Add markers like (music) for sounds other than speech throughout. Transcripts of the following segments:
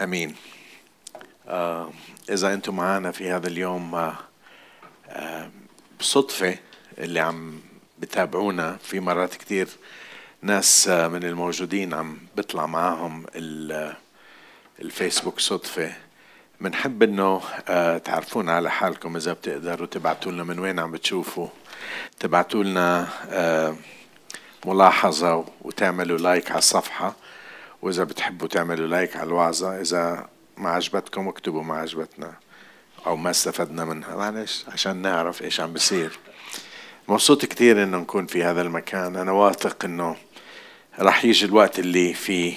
آمين. آه إذا أنتم معنا في هذا اليوم آه آه صدفه اللي عم بتابعونا في مرات كتير ناس آه من الموجودين عم بيطلع معاهم الفيسبوك صدفة. بنحب إنه آه تعرفونا على حالكم إذا بتقدروا تبعتوا لنا من وين عم بتشوفوا. تبعتوا لنا آه ملاحظة وتعملوا لايك على الصفحة. وإذا بتحبوا تعملوا لايك على الوعظة إذا ما عجبتكم اكتبوا ما عجبتنا أو ما استفدنا منها. معلش عشان نعرف إيش عم بصير مبسوط كتير إنه نكون في هذا المكان. أنا واثق إنه راح يجي الوقت اللي فيه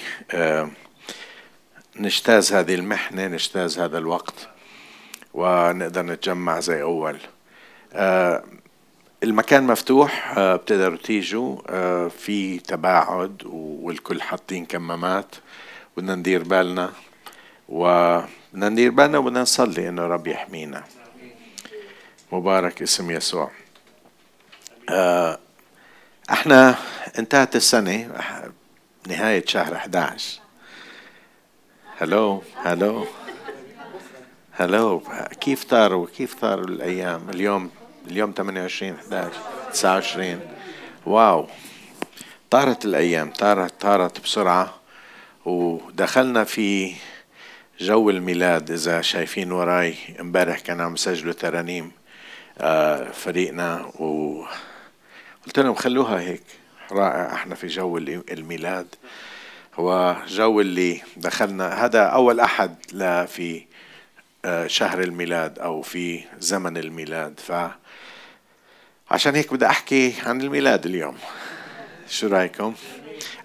نجتاز هذه المحنة نجتاز هذا الوقت ونقدر نتجمع زي أول. آه المكان مفتوح آه بتقدروا تيجوا آه في تباعد والكل حاطين كمامات بدنا ندير بالنا وبدنا ندير بالنا وبدنا نصلي إنه رب يحمينا. مبارك اسم يسوع. آه إحنا انتهت السنة نهاية شهر 11 هلو هلو هلو كيف طاروا كيف طاروا الأيام؟ اليوم اليوم 28 11 29 wow. طارت الأيام طارت طارت بسرعة. ودخلنا في جو الميلاد إذا شايفين وراي. امبارح كان عم يسجلوا ترانيم فريقنا. وقلت لهم خلوها هيك. رائع إحنا في جو الميلاد. هو جو اللي دخلنا. هذا أول أحد لا في شهر الميلاد أو في زمن الميلاد. ف عشان هيك بدي أحكي عن الميلاد اليوم. شو رأيكم؟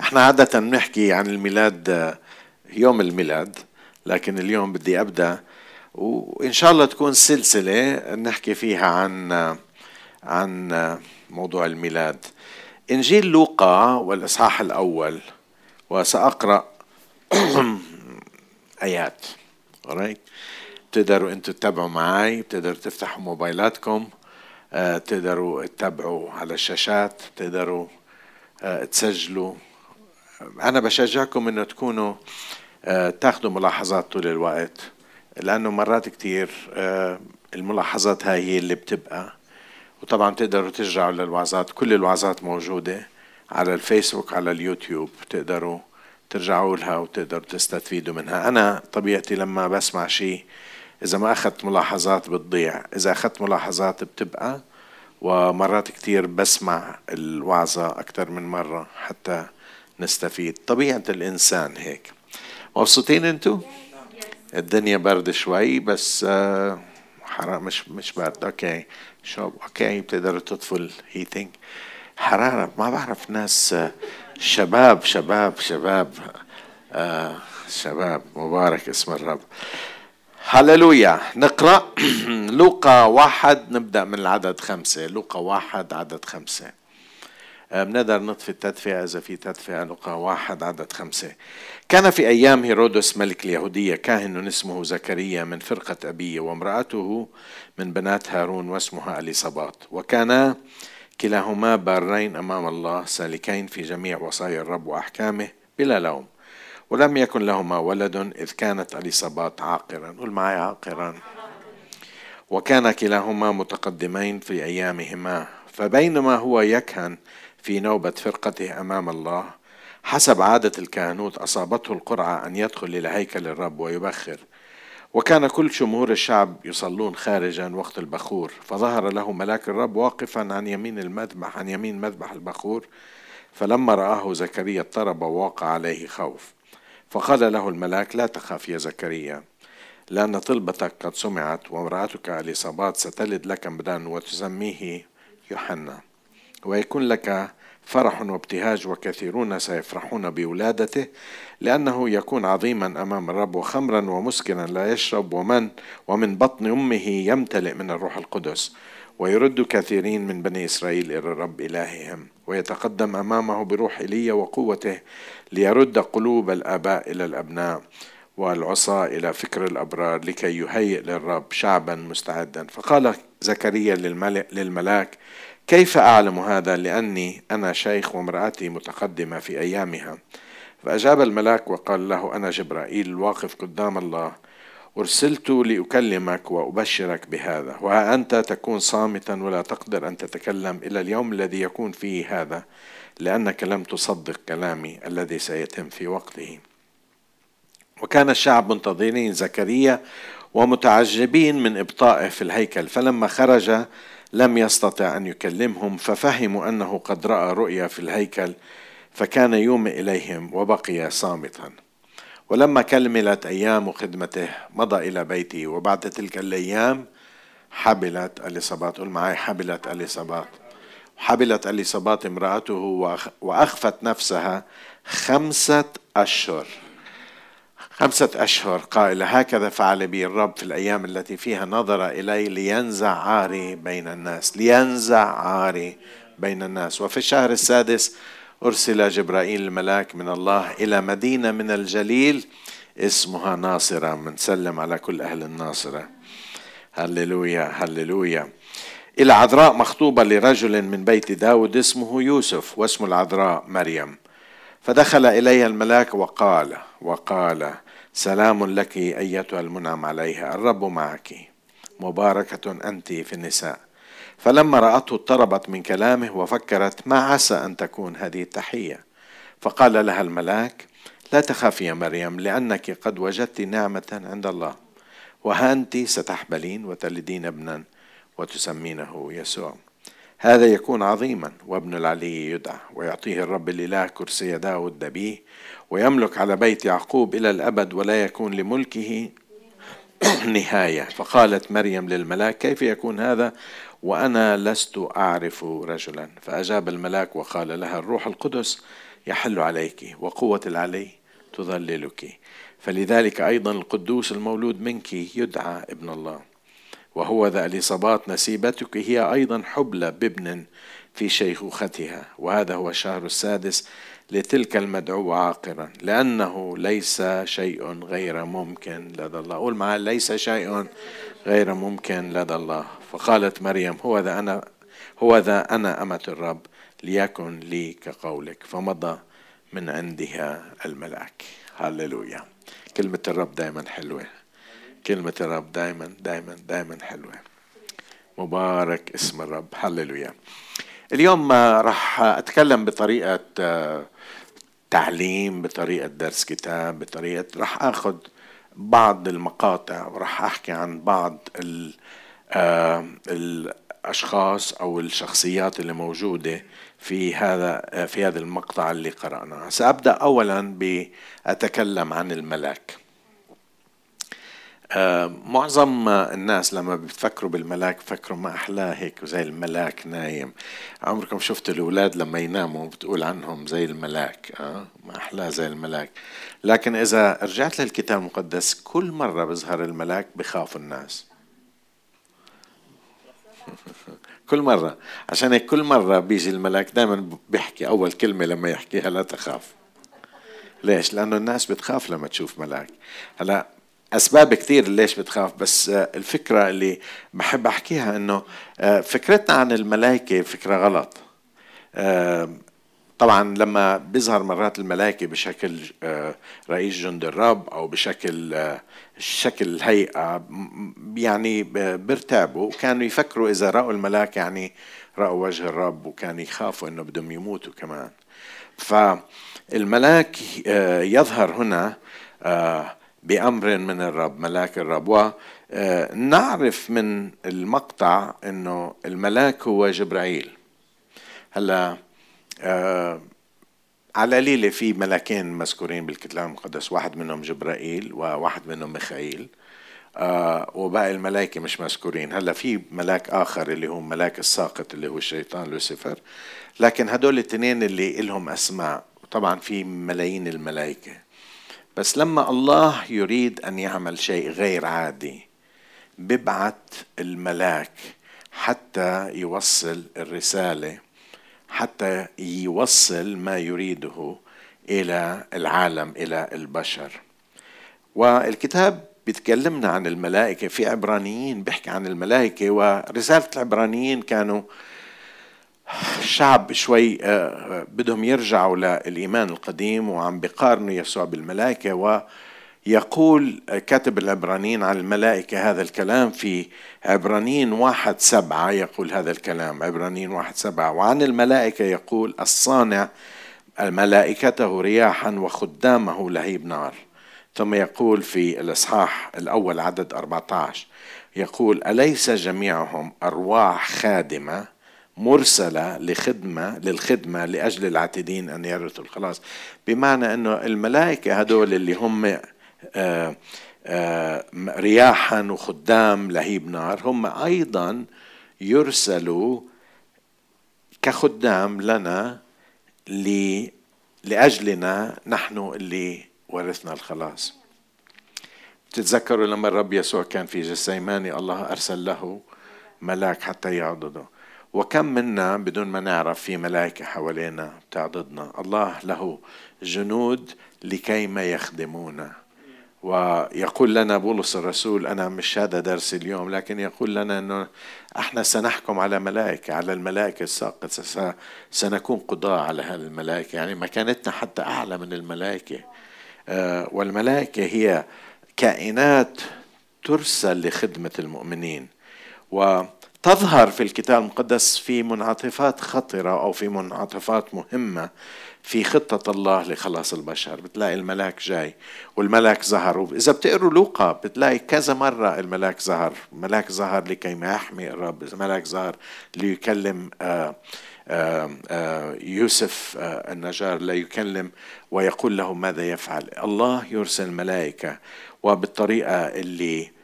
إحنا عادة بنحكي عن الميلاد يوم الميلاد لكن اليوم بدي أبدأ وإن شاء الله تكون سلسلة نحكي فيها عن عن موضوع الميلاد. إنجيل لوقا والإصحاح الأول وسأقرأ (coughs) آيات. Alright بتقدروا أنتوا تتابعوا معي بتقدروا تفتحوا موبايلاتكم آه، تقدروا تتابعوا على الشاشات تقدروا آه، تسجلوا. أنا بشجعكم إنه تكونوا آه، تاخذوا ملاحظات طول الوقت لأنه مرات كتير الملاحظات هاي هي اللي بتبقى. وطبعا تقدروا ترجعوا للوعظات كل الوعظات موجودة على الفيسبوك على اليوتيوب تقدروا ترجعوا لها وتقدروا تستفيدوا منها. أنا طبيعتي لما بسمع شيء إذا ما أخذت ملاحظات بتضيع. إذا أخذت ملاحظات بتبقى ومرات كتير بسمع الوعظة أكثر من مرة حتى نستفيد. طبيعة الإنسان هيك. مبسوطين أنتوا؟ الدنيا برد شوي بس آه حرام مش مش برد. okay. شو؟ okay. بتقدروا تطفوا ال heating حرارة. ما بعرف ناس آه شباب شباب شباب آه شباب. مبارك اسم الرب. هللويا. نقرأ (clears throat) لوقا واحد نبدأ من العدد خمسة. لوقا واحد عدد خمسة. بنقدر نطفي التدفئة إذا في تدفئة. لوقا واحد عدد خمسة. كان في أيام هيرودس ملك اليهودية كاهن اسمه زكريا من فرقة أبيه وامرأته من بنات هارون واسمها أليصابات وكانا كلاهما بارين أمام الله سالكين في جميع وصايا الرب وأحكامه بلا لوم. ولم يكن لهما ولد إذ كانت أليصابات عاقرا. قل معي عاقرا. وكان كلاهما متقدمين في أيامهما. فبينما هو يكهن في نوبة فرقته أمام الله حسب عادة الكهنوت أصابته القرعة أن يدخل إلى هيكل الرب ويبخر. وكان كل جمهور الشعب يصلون خارجا وقت البخور. فظهر له ملاك الرب واقفا عن يمين المذبح عن يمين مذبح البخور. فلما رآه زكريا اضطرب ووقع عليه خوف. فقال له الملاك لا تخاف يا زكريا لأن طلبتك قد سمعت وامرأتك اليصابات ستلد لك ابنا وتسميه يوحنا. ويكون لك فرح وابتهاج وكثيرون سيفرحون بولادته لأنه يكون عظيما أمام الرب وخمرا ومسكرا لا يشرب ومن ومن بطن أمه يمتلئ من الروح القدس ويرد كثيرين من بني إسرائيل إلى الرب إلههم ويتقدم أمامه بروح إيليا وقوته ليرد قلوب الآباء إلى الأبناء والعصاة إلى فكر الأبرار لكي يهيئ للرب شعبا مستعدا. فقال زكريا للملاك كيف أعلم هذا؟ لأني أنا شيخ وامرأتي متقدمة في أيامها. فأجاب الملاك وقال له أنا جبرائيل الواقف قدام الله أرسلت لأكلمك وأبشرك بهذا وها أنت تكون صامتا ولا تقدر أن تتكلم إلى اليوم الذي يكون فيه هذا. لأنك لم تصدق كلامي الذي سيتم في وقته. وكان الشعب منتظرين زكريا ومتعجبين من إبطائه في الهيكل فلما خرج لم يستطع أن يكلمهم ففهموا أنه قد رأى رؤيا في الهيكل فكان يومئ إليهم وبقي صامتا. ولما كملت أيام خدمته مضى إلى بيته وبعد تلك الأيام حبلت اليصابات قل معي حبلت اليصابات حبلت اليصابات امرأته وأخفت نفسها خمسة أشهر. خمسة أشهر قائلة هكذا فعل بي الرب في الأيام التي فيها نظر إلي لينزع عاري بين الناس لينزع عاري بين الناس. وفي الشهر السادس أرسل جبرائيل الملاك من الله إلى مدينة من الجليل اسمها ناصرة منسلم على كل أهل الناصرة. هللويا هللويا. إلى عذراء مخطوبة لرجل من بيت داود اسمه يوسف واسم العذراء مريم. فدخل إليها الملاك وقال وقال سلام لك أيتها المنعم عليها الرب معك. مباركة أنت في النساء. فلما رأته اضطربت من كلامه وفكرت ما عسى أن تكون هذه التحية. فقال لها الملاك لا تخافي يا مريم لأنك قد وجدت نعمة عند الله وها أنت ستحبلين وتلدين ابنا. وتسمينه يسوع. هذا يكون عظيما وابن العلي يدعى ويعطيه الرب الإله كرسي داود دبيه ويملك على بيت يعقوب إلى الأبد ولا يكون لملكه (clears throat) نهاية. فقالت مريم للملاك كيف يكون هذا؟ وأنا لست أعرف رجلا. فأجاب الملاك وقال لها الروح القدس يحل عليك وقوة العلي تظللك. فلذلك أيضا القدوس المولود منك يدعى ابن الله. وهو ذا اليصابات نسيبتك هي أيضا حبلى بابن في شيخوختها. وهذا هو الشهر السادس لتلك المدعوة عاقرا. لأنه ليس شيء غير ممكن لدى الله. قول معاه ليس شيء غير ممكن لدى الله. فقالت مريم هو ذا أنا هو ذا أنا أمة الرب ليكن لي كقولك. فمضى من عندها الملاك. هللويا. كلمة الرب دائما حلوة. كلمة الرب دائما دائما دائما حلوة. مبارك اسم الرب. هللويا. اليوم راح أتكلم بطريقة تعليم بطريقة درس كتاب بطريقة راح أخذ بعض المقاطع وراح أحكي عن بعض ال الأشخاص أو الشخصيات اللي موجودة في هذا في هذا المقطع اللي قرأناه. سأبدأ أولا بأتكلم عن الملاك. آه، معظم الناس لما بتفكروا بالملاك بفكروا ما أحلاه هيك زي الملاك نايم. عمركم شفتوا الأولاد لما يناموا بتقول عنهم زي الملاك آه ما أحلاه زي الملاك. لكن إذا رجعت للكتاب المقدس كل مرة بيظهر الملاك بخافوا الناس. (laughs) كل مرة. عشان هيك كل مرة بيجي الملاك دائما بيحكي أول كلمة لما يحكيها لا تخاف. ليش؟ لأنه الناس بتخاف لما تشوف ملاك. هلأ أسباب كثير ليش بتخاف بس آه، الفكرة اللي بحب أحكيها إنه آه، فكرتنا عن الملائكه فكرة غلط. آه، طبعا لما بيظهر مرات الملائكة بشكل رئيس جند الرب أو بشكل شكل الهيئة يعني بيرتعبوا كانوا يفكروا إذا رأوا الملاك يعني رأوا وجه الرب وكانوا يخافوا إنه بدهم يموتوا كمان. فالملاك يظهر هنا بأمر من الرب ملاك الرب. ونعرف من المقطع أنه الملاك هو جبرائيل. هلا آه على ليلة في ملاكين مذكورين بالكتاب المقدس واحد منهم جبرائيل وواحد منهم ميخائيل. آه وباقي الملائكة مش مذكورين. هلا في ملاك آخر اللي هو ملاك الساقط اللي هو الشيطان لوسيفر. لكن هدول الاثنين اللي إلهم أسماء. طبعا في ملايين الملائكة بس لما الله يريد أن يعمل شيء غير عادي ببعث الملاك حتى يوصل الرسالة حتى يوصل ما يريده إلى العالم إلى البشر. والكتاب بيتكلمنا عن الملائكة. في عبرانيين بيحكي عن الملائكة ورسالة العبرانيين كانوا الشعب شوي آه، بدهم يرجعوا للإيمان القديم وعم بقارنوا يسوع بالملائكة ويقول كاتب العبرانيين عن الملائكة هذا الكلام في عبرانيين واحد سبعة يقول هذا الكلام عبرانيين واحد سبعة. وعن الملائكة يقول الصانع ملائكته رياحا وخدامه لهيب نار. ثم يقول في الإصحاح الأول عدد 14 يقول أليس جميعهم أرواح خادمة؟ مرسلة لخدمة للخدمة لأجل العاتدين أن يرثوا الخلاص. بمعنى أنه الملائكة هدول اللي هم آه، آه، رياحا وخدام لهيب نار هم أيضا يرسلوا كخدام لنا لأجلنا نحن اللي ورثنا الخلاص. تتذكروا لما الرب يسوع كان في جسيماني الله أرسل له ملاك حتى يعضده. وكم منا بدون ما نعرف في ملائكة حوالينا بتعضدنا الله له جنود لكي ما يخدمونا. ويقول لنا بولس الرسول أنا مش هذا درس اليوم لكن يقول لنا أنه إحنا سنحكم على ملائكة على الملائكة الساقطة. سنكون قضاة على هذه الملائكة يعني مكانتنا حتى أعلى من الملائكة. آه، والملائكة هي كائنات ترسل لخدمة المؤمنين. وتظهر في الكتاب المقدس في منعطفات خطرة أو في منعطفات مهمة في خطة الله لخلاص البشر. بتلاقي الملاك جاي والملاك ظهر إذا بتقروا لوقا بتلاقي كذا مرة الملاك ظهر ملاك ظهر لكي ما يحمي الرب. الملاك ظهر ليكلم آه آه، آه، يوسف آه، النجار. لا يكلم ويقول له ماذا يفعل. الله يرسل ملائكة. وبالطريقة اللي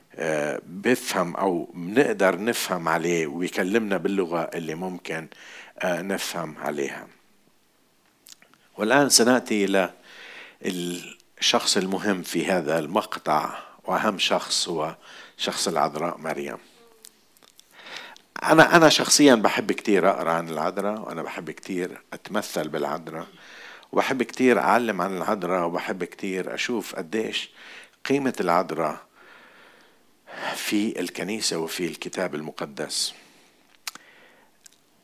بفهم أو بنقدر نفهم عليه ويكلمنا باللغة اللي ممكن نفهم عليها. والآن سنأتي إلى الشخص المهم في هذا المقطع وأهم شخص هو شخص العذراء مريم. أنا أنا شخصيا بحب كتير أقرأ عن العذراء وأنا بحب كتير أتمثل بالعذراء وبحب كتير أعلم عن العذراء وبحب كتير أشوف قديش قيمة العذراء في الكنيسة وفي الكتاب المقدس.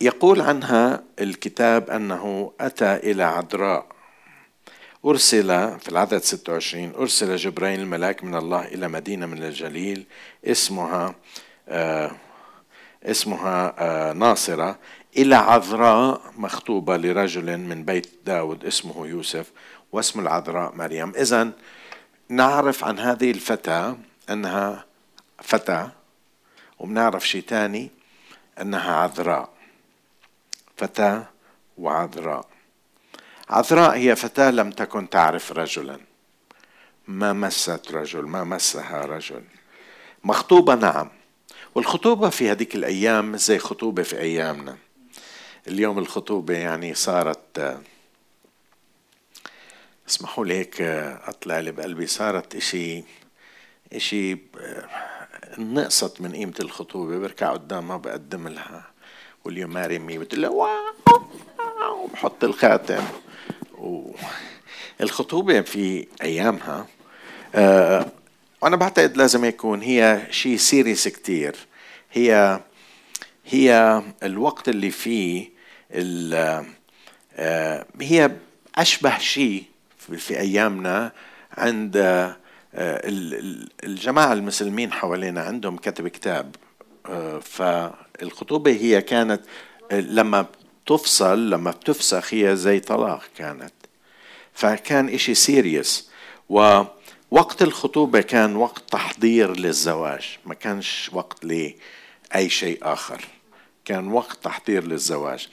يقول عنها الكتاب أنه أتى إلى عذراء. أرسل في العدد 26 أرسل جبرائيل الملاك من الله إلى مدينة من الجليل اسمها آه اسمها آه، ناصرة إلى عذراء مخطوبة لرجل من بيت داود اسمه يوسف واسم العذراء مريم. إذا نعرف عن هذه الفتاة أنها فتاة وبنعرف شيء تاني أنها عذراء. فتاة وعذراء. عذراء هي فتاة لم تكن تعرف رجلا. ما مست رجل ما مسها رجل. مخطوبة نعم. والخطوبة في هذيك الأيام زي خطوبة في أيامنا. اليوم الخطوبة يعني صارت اسمحوا لي هيك أطلع لي بقلبي صارت إشي إشي نقصت من قيمة الخطوبة بركع قدامها بقدم لها. واليوم ماري بتقول لها واو بحط الخاتم. الخطوبة في أيامها آه، وأنا بعتقد لازم يكون هي شيء سيريس كتير. هي هي الوقت اللي فيه آه، هي أشبه شيء في أيامنا عند آه، الجماعة المسلمين حوالينا عندهم كتب كتاب آه، فالخطوبة هي كانت لما تفصل لما بتفسخ هي زي طلاق كانت. فكان إشي سيريس و وقت الخطوبة كان وقت تحضير للزواج ما كانش وقت لأي شيء آخر كان وقت تحضير للزواج.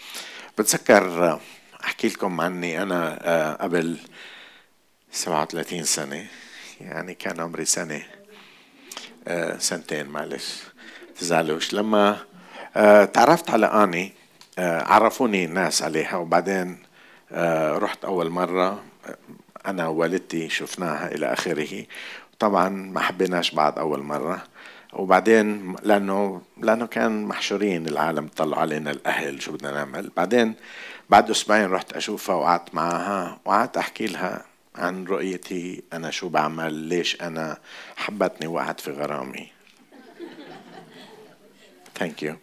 بتذكر أحكي لكم عني أنا آه، قبل 37 سنة. يعني كان عمري سنة آه، سنتين معلش تزعلوش. لما آه، تعرفت على آني عرفوني الناس عليها وبعدين رحت أول مرة أنا ووالدتي شفناها إلى آخره. طبعا ما حبيناش بعض أول مرة. وبعدين لأنه لأنه كان محشورين العالم طلعوا علينا الأهل شو بدنا نعمل. بعدين بعد أسبوعين رحت أشوفها وقعدت معها وقعدت أحكي لها عن رؤيتي أنا شو بعمل؟ ليش أنا حبتني وقعت في غرامي؟ ثانك يو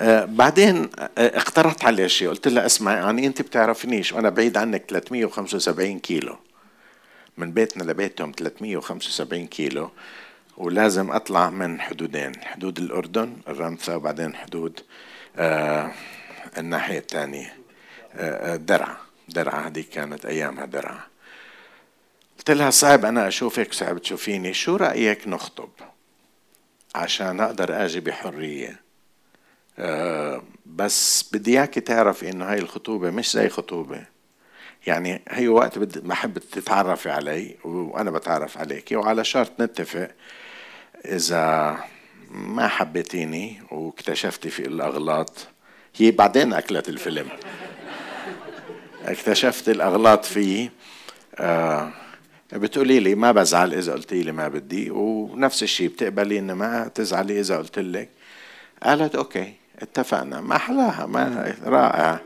آه بعدين آه اقترحت عليه شيء. قلت لها اسمع يعني أنت بتعرفنيش. وأنا بعيد عنك 375 كيلو. من بيتنا لبيتهم 375 كيلو. ولازم أطلع من حدودين. حدود الأردن الرمثة وبعدين حدود آه الناحية الثانية آه, آه، درعا. درعا هذه كانت أيامها درعا. قلت لها صعب أنا أشوفك صعب تشوفيني. شو رأيك نخطب؟ عشان أقدر أجي بحرية. أه بس بدي اياك تعرفي إنه هاي الخطوبة مش زي خطوبة. يعني هي وقت بدي بحب تتعرفي علي وأنا بتعرف عليك وعلى شرط نتفق إذا ما حبيتيني واكتشفتي في الأغلاط. هي بعدين أكلت الفيلم. اكتشفت الأغلاط فيه. آه بتقولي لي ما بزعل إذا قلتي لي ما بدي ونفس الشيء بتقبلي ان ما تزعلي إذا قلت لك. قالت أوكي اتفقنا. ما حلاها ما رائع.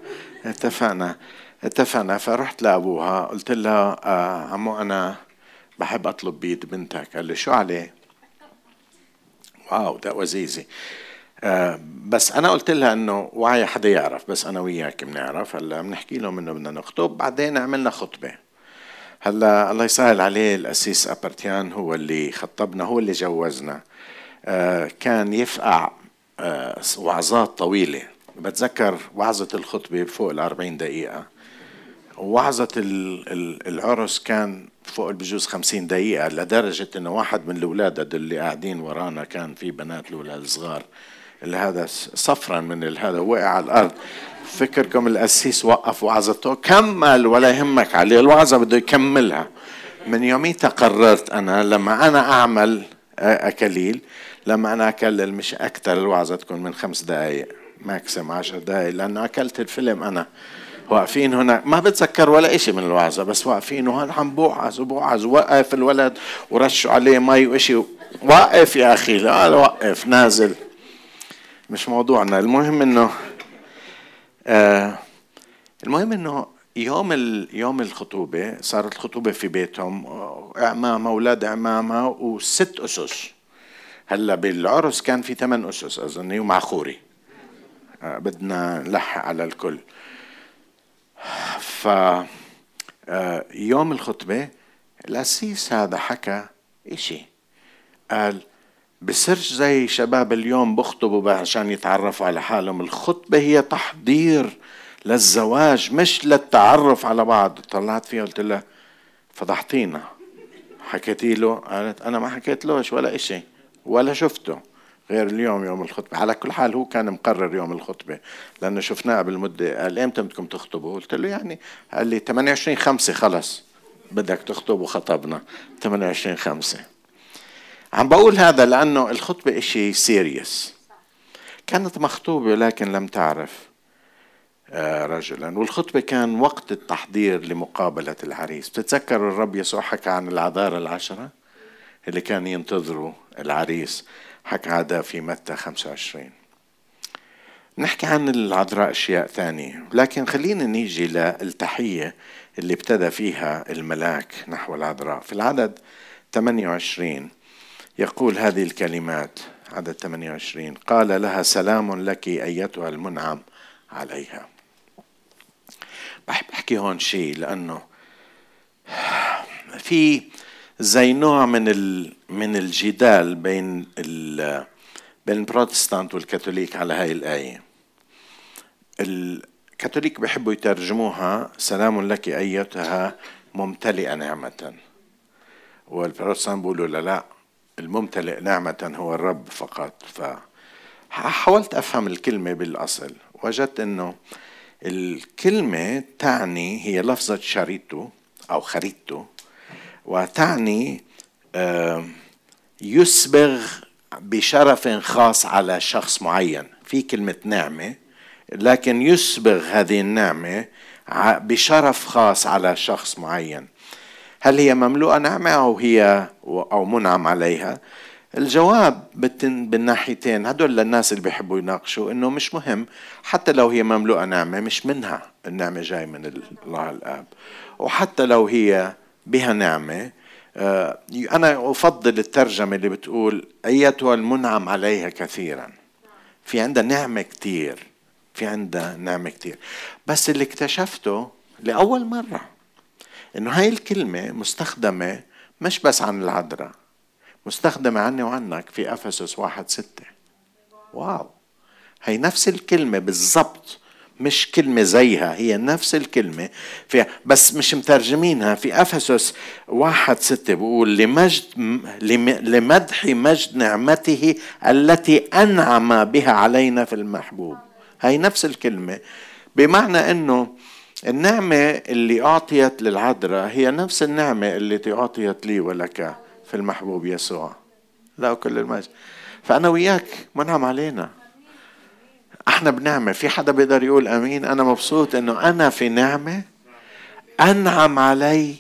اتفقنا اتفقنا. فرحت لأبوها. قلت لها آه عمو أنا بحب أطلب بيد بنتك. قال لي شو عليه؟ واو ده وزيزي بس أنا قلت لها إنه وعي حدا يعرف بس أنا وياك بنعرف. هلأ بنحكي لهم إنه بدنا نخطب بعدين عملنا خطبة. هلأ الله يسهل عليه الأسيس أبرتيان هو اللي خطبنا هو اللي جوزنا. آه، كان يفقع آه، وعظات طويلة. بتذكر وعظة الخطبة فوق الأربعين دقيقة. وعظة العرس كان فوق بجوز خمسين دقيقة لدرجة إنه واحد من الأولاد اللي قاعدين ورانا كان في بنات الأولاد الصغار. هذا صفرا من هذا وقع على الأرض. فكركم القسيس وقف وعظته كمل ولا يهمك عليه الوعظة بده يكملها. من يوميتها قررت أنا لما أنا أعمل أكليل لما أنا أكلل مش أكثر الوعظة تكون من خمس دقايق ماكسيم عشر دقايق لأنه أكلت الفيلم أنا. واقفين هنا. ما بتذكر ولا إشي من الوعظة بس واقفين وهون عم بوعظ وبوعظ وقف الولد ورشوا عليه مي وإشي. وقف يا أخي لا وقف نازل. مش موضوعنا. المهم إنه آه المهم إنه يوم يوم الخطوبة صارت الخطوبة في بيتهم اعمامها أولاد اعمامها وست أسس. هلأ بالعرس كان في ثمان أسس أظني ومع خوري. آه بدنا نلحق على الكل. ف آه يوم الخطبة الأسيس هذا حكى إشي. قال بصيرش زي شباب اليوم بخطبوا عشان يتعرفوا على حالهم. الخطبة هي تحضير للزواج مش للتعرف على بعض. طلعت فيها قلت لها فضحتينا. حكيتي له؟ قالت أنا ما حكيت لهش ولا إشي ولا شفته غير اليوم يوم الخطبة. على كل حال هو كان مقرر يوم الخطبة لأنه شفناه قبل مدة قال إمتى بدكم تخطبوا؟ قلت له يعني قال لي 28 خمسة خلص بدك تخطب وخطبنا 28 خمسة. عم بقول هذا لأنه الخطبة إشي سيريس كانت مخطوبة لكن لم تعرف آه، رجلا. والخطبة كان وقت التحضير لمقابلة العريس. بتتذكر الرب يسوع حكى عن العذارى العشرة؟ اللي كان ينتظروا العريس. حكى هذا في متى 25 نحكي عن العذراء أشياء ثانية. لكن خلينا نيجي للتحية اللي ابتدى فيها الملاك نحو العذراء. في العدد 28 يقول هذه الكلمات عدد 28 قال لها سلام لك أيتها المنعم عليها. بحب أحكي هون شيء لأنه في زي نوع من من الجدال بين بين البروتستانت والكاثوليك على هاي الآية. الكاثوليك بيحبوا يترجموها سلام لك أيتها ممتلئة نعمة. والبروتستانت بيقولوا لا لا الممتلئ نعمة هو الرب فقط. فحاولت أفهم الكلمة بالأصل. وجدت أنه الكلمة تعني هي لفظة شريتو أو خريتو وتعني يسبغ بشرف خاص على شخص معين. في كلمة نعمة لكن يسبغ هذه النعمة بشرف خاص على شخص معين. هل هي مملوءة؟ نعمة أو هي أو منعم عليها. الجواب بالناحيتين. هدول للناس اللي بيحبوا يناقشوا إنه مش مهم. حتى لو هي مملوءة نعمة مش منها النعمة جاي من الله الآب. وحتى لو هي بها نعمة آه، أنا أفضل الترجمة اللي بتقول أيتها المنعم عليها كثيرا. في عندها نعمة كتير. في عندها نعمة كتير. بس اللي اكتشفته لأول مرة. إنه هاي الكلمة مستخدمة مش بس عن العذراء مستخدمة عني وعنك في أفسس واحد ستة. واو. هي نفس الكلمة بالضبط مش كلمة زيها هي نفس الكلمة في بس مش مترجمينها في أفسس واحد ستة. بقول لمجد لمدح مجد نعمته التي أنعم بها علينا في المحبوب. هي نفس الكلمة بمعنى أنه النعمة اللي أعطيت للعذراء هي نفس النعمة التي أعطيت لي ولك في المحبوب يسوع. لا كل المجد فأنا وياك منعم علينا. إحنا بنعمة. في حدا بيقدر يقول آمين؟ أنا مبسوط إنه أنا في نعمة. أنعم علي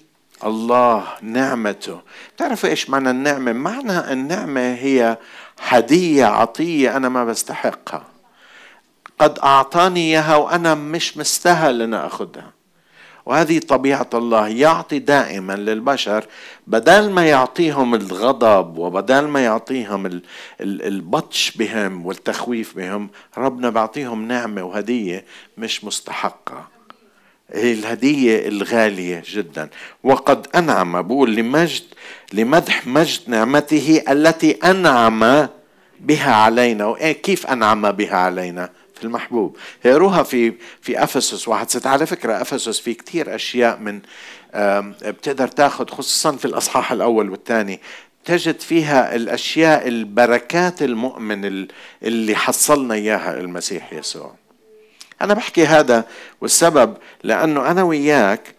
الله نعمته. بتعرفوا إيش معنى النعمة؟ معنى النعمة هي هدية عطية أنا ما بستحقها. قد اعطاني اياها وأنا مش مستاهل إن اخذها وهذه طبيعة الله يعطي دائما للبشر بدل ما يعطيهم الغضب وبدل ما يعطيهم البطش بهم والتخويف بهم ربنا بيعطيهم نعمة وهدية مش مستحقة. الهدية الغالية جدا. وقد أنعم بقول لمجد لمدح مجد نعمته التي أنعم بها علينا. كيف أنعم بها علينا؟ في المحبوب. اقروها في في أفسس واحد ست. على فكرة أفسس في كثير أشياء من بتقدر تاخذ خصوصا في الأصحاح الأول والثاني تجد فيها الأشياء البركات المؤمن اللي حصلنا إياها المسيح يسوع. أنا بحكي هذا والسبب لأنه أنا وياك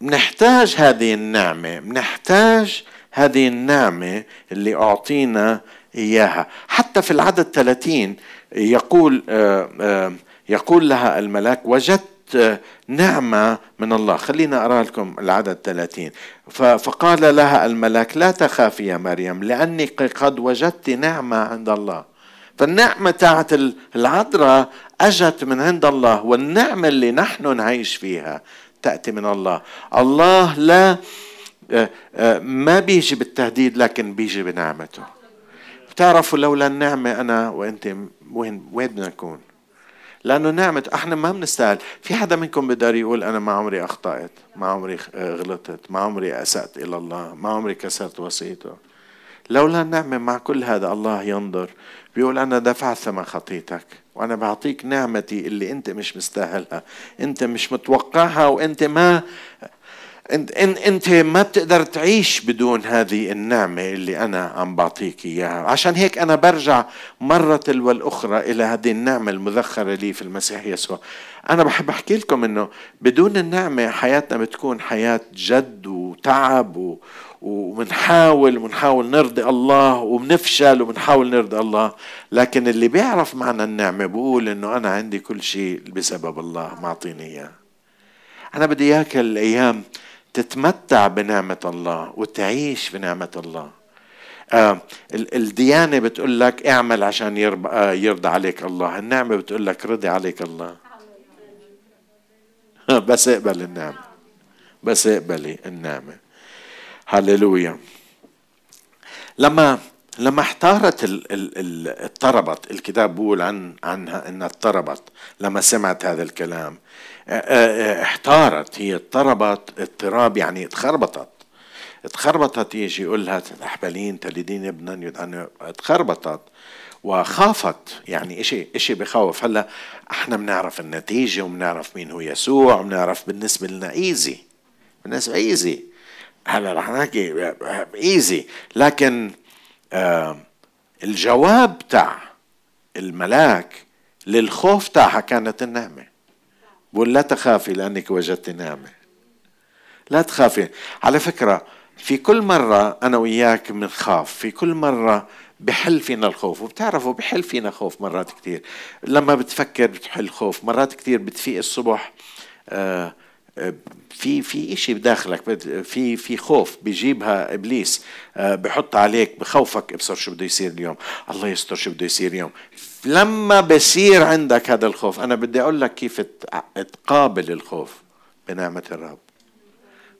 بنحتاج هذه النعمة بنحتاج هذه النعمة اللي أعطينا إياها. حتى في العدد 30 يقول آه، آه، يقول لها الملاك وجدت نعمة من الله. خلينا أرى لكم العدد 30 فقال لها الملاك لا تخافي يا مريم لأنك قد وجدت نعمة عند الله. فالنعمة تاعت العذراء أجت من عند الله والنعمة اللي نحن نعيش فيها تأتي من الله. الله لا آه، ما بيجي بالتهديد لكن بيجي بنعمته. بتعرفوا لولا النعمة أنا وأنت وين وين بدنا نكون؟ لأنه نعمة إحنا ما بنستاهل، في حدا منكم بيقدر يقول أنا ما عمري أخطأت، ما عمري غلطت، ما عمري أسأت إلى الله، ما عمري كسرت وصيته. لولا النعمة مع كل هذا الله ينظر بيقول أنا دفعت ثمن خطيتك وأنا بعطيك نعمتي اللي أنت مش مستاهلها أنت مش متوقعها وأنت ما انت أنت ما بتقدر تعيش بدون هذه النعمة اللي أنا عم بعطيك إياها. عشان هيك أنا برجع مرة تلو الأخرى إلى هذه النعمة المذخرة لي في المسيح يسوع. أنا بحب أحكي لكم إنه بدون النعمة حياتنا بتكون حياة جد وتعب و وبنحاول ونحاول نرضي الله وبنفشل وبنحاول نرضي الله. لكن اللي بيعرف معنى النعمة بقول إنه أنا عندي كل شيء بسبب الله معطيني إياه. أنا بدي إياك الأيام تتمتع بنعمة الله وتعيش بنعمة الله. آه الديانة بتقول لك اعمل عشان آه يرضى عليك الله. النعمة بتقول لك رضي عليك الله. (laughs) بس اقبل النعمة. بس اقبلي النعمة. هللويا. لما لما احتارت اضطربت الكتاب بيقول عن عنها انها اضطربت لما سمعت هذا الكلام احتارت هي اضطربت اضطراب يعني اتخربطت. اتخربطت يجي يقول لها تحبلين تلدين ابنا اتخربطت. وخافت يعني إشي إشي بخوف. هلأ إحنا بنعرف النتيجة وبنعرف مين هو يسوع وبنعرف بالنسبة لنا إيزي. بالنسبة إيزي. هلأ رح نحكي إيزي. لكن آه الجواب تاع الملاك للخوف تاعها كانت النعمة. بقول لا تخافي لأنك وجدت نعمة. لا تخافي. على فكرة في كل مرة أنا وياك بنخاف في كل مرة بحل فينا الخوف. وبتعرفوا بحل فينا خوف مرات كتير. لما بتفكر بتحل خوف مرات كتير بتفيق الصبح. آه في في شيء بداخلك في في خوف بيجيبها إبليس. آه، بحط عليك بخوفك ابصر شو بده يصير اليوم. الله يستر شو بده يصير اليوم. لما بصير عندك هذا الخوف أنا بدي أقول لك كيف تقابل الخوف بنعمة الرب.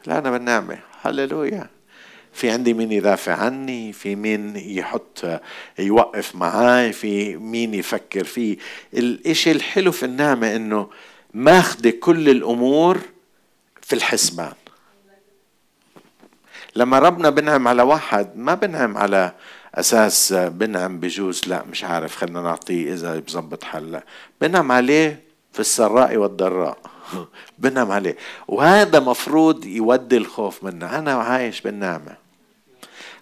لا أنا بالنعمة. هللويا. في عندي مين يدافع عني؟ في مين يحط يوقف معاي؟ في مين يفكر فيه الإشي الحلو في النعمة إنه ماخذة كل الأمور في الحسبان. لما ربنا بنعم على واحد ما بنعم على أساس بنعم بجوز لا مش عارف خلينا نعطيه إذا بظبط حل بنعم عليه في السراء والضراء. (laughs) بنعم عليه. وهذا مفروض يودي الخوف منا. أنا عايش بالنعمة.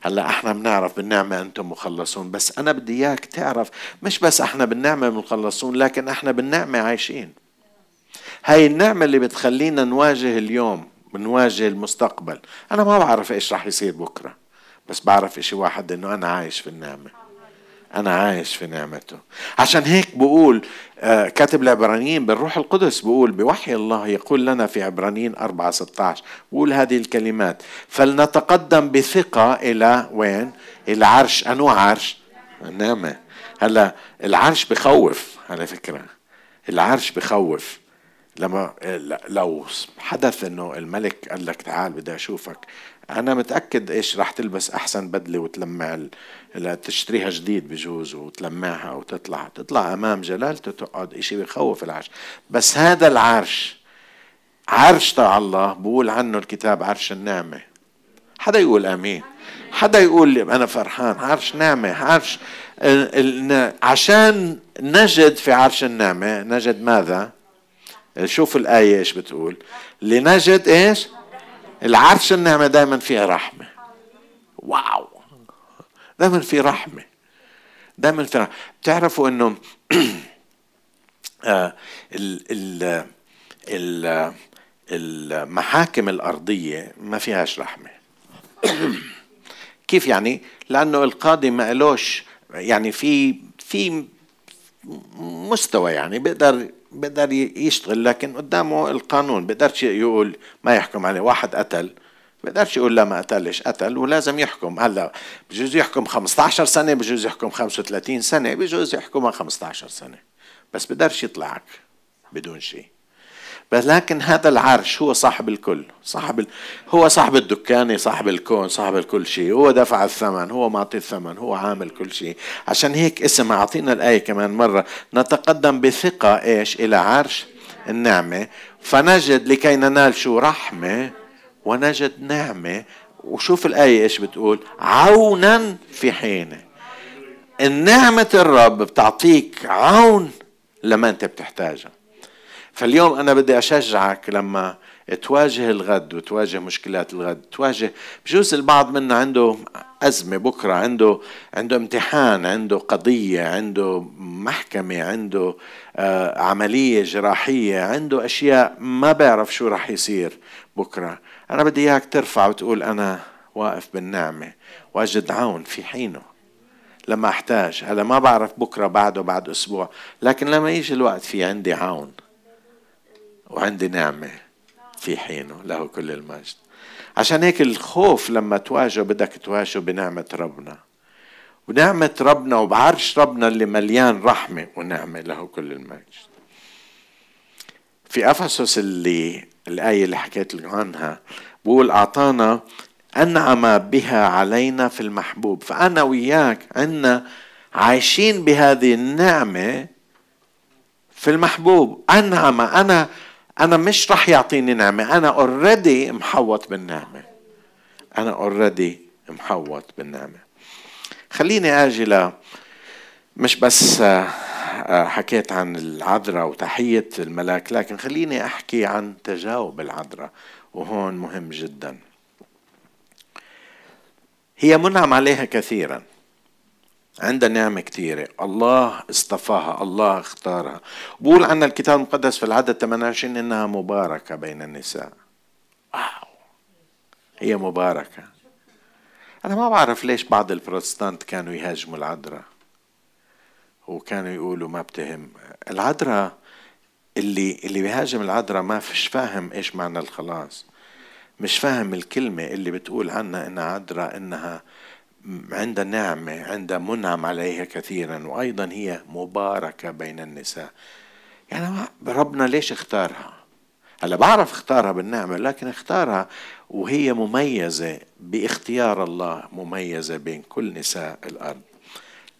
هلأ إحنا بنعرف بالنعمة أنتم مخلصون. بس أنا بدي إياك تعرف مش بس إحنا بالنعمة مخلصون لكن إحنا بالنعمة عايشين. هاي النعمة اللي بتخلينا نواجه اليوم بنواجه المستقبل. أنا ما بعرف إيش راح يصير بكرة. بس بعرف إشي واحد إنه أنا عايش في النعمة. أنا عايش في نعمته. عشان هيك بقول آه، كاتب العبرانيين بالروح القدس بقول بوحي الله يقول لنا في عبرانيين 4 16 بقول هذه الكلمات فلنتقدم بثقة إلى وين؟ إلى عرش. أنو عرش؟ النعمة. هلا العرش بخوف على فكرة. العرش بخوف. لما لو حدث إنه الملك قال لك تعال بدي أشوفك. أنا متأكد إيش راح تلبس أحسن بدلة وتلمع تشتريها جديد بجوز وتلمعها وتطلع. تطلع أمام جلالته تقعد إشي بخوف العرش. بس هذا العرش عرش تاع الله بقول عنه الكتاب عرش النعمة. حدا يقول آمين؟ حدا يقول لي أنا فرحان عرش نعمة عرش عشان نجد في عرش النعمة نجد ماذا؟ شوف الآية إيش بتقول. لنجد إيش؟ العرش النعمة دائما فيها رحمة. واو. دائما في رحمة. دائما في رحمة. بتعرفوا إنه (clears throat) آه، المحاكم الأرضية ما فيهاش رحمة. (clears throat) كيف يعني؟ لأنه القاضي ما قالوش يعني في في مستوى يعني بيقدر بيقدر يشتغل لكن قدامه القانون بيقدرش يقول ما يحكم عليه. واحد قتل بيقدرش يقول لا ما قتلش قتل ولازم يحكم. هلأ بجوز يحكم 15 سنة بجوز يحكم 35 سنة بجوز يحكم 15 سنة. بس بيقدرش يطلعك بدون شيء. بس لكن هذا العرش هو صاحب الكل صاحب ال... هو صاحب الدكانة صاحب الكون صاحب الكل شيء. هو دفع الثمن هو معطي الثمن هو عامل كل شيء. عشان هيك اسم أعطينا الآية كمان مرة. نتقدم بثقة إيش؟ إلى عرش النعمة. فنجد لكي ننال شو؟ رحمة ونجد نعمة. وشوف الآية إيش بتقول؟ عونا في حينه النعمة الرب بتعطيك عون لما أنت بتحتاجها. فاليوم أنا بدي أشجعك لما تواجه الغد وتواجه مشكلات الغد تواجه بجوز البعض منا عنده أزمة بكرة عنده عنده امتحان عنده قضية عنده محكمة عنده آه عملية جراحية عنده أشياء ما بعرف شو رح يصير بكرة. أنا بدي إياك ترفع وتقول أنا واقف بالنعمة واجد عون في حينه. لما أحتاج هلا ما بعرف بكرة بعده بعد أسبوع لكن لما يجي الوقت في عندي عون. وعندي نعمة في حينه له كل المجد. عشان هيك الخوف لما تواجه بدك تواجهه بنعمة ربنا. ونعمة ربنا وبعرش ربنا اللي مليان رحمة ونعمة له كل المجد. في أفسس اللي الآية اللي حكيت لكم عنها بقول أعطانا أنعم بها علينا في المحبوب. فأنا وياك عنا عايشين بهذه النعمة في المحبوب. أنعم أنا أنا مش رح يعطيني نعمة. أنا اوريدي محوط بالنعمة. أنا اوريدي محوط بالنعمة. خليني أجي مش بس آه، آه، حكيت عن العذراء وتحية الملاك لكن خليني أحكي عن تجاوب العذراء وهون مهم جدا. هي منعم عليها كثيرا. عندها نعمة كثيرة. الله اصطفاها الله اختارها. بقول عنها الكتاب المقدس في العدد 28 إنها مباركة بين النساء. واو. هي مباركة. أنا ما بعرف ليش بعض البروتستانت كانوا يهاجموا العذراء. وكانوا يقولوا ما بتهم. العذراء اللي اللي بيهاجم العذراء ما فيش فاهم إيش معنى الخلاص. مش فاهم الكلمة اللي بتقول عنها إنها عذراء إنها عند نعمة عند منعم عليها كثيرا وأيضا هي مباركة بين النساء. يعني ربنا ليش اختارها؟ هلا بعرف اختارها بالنعمة لكن اختارها وهي مميزة باختيار الله مميزة بين كل نساء الأرض.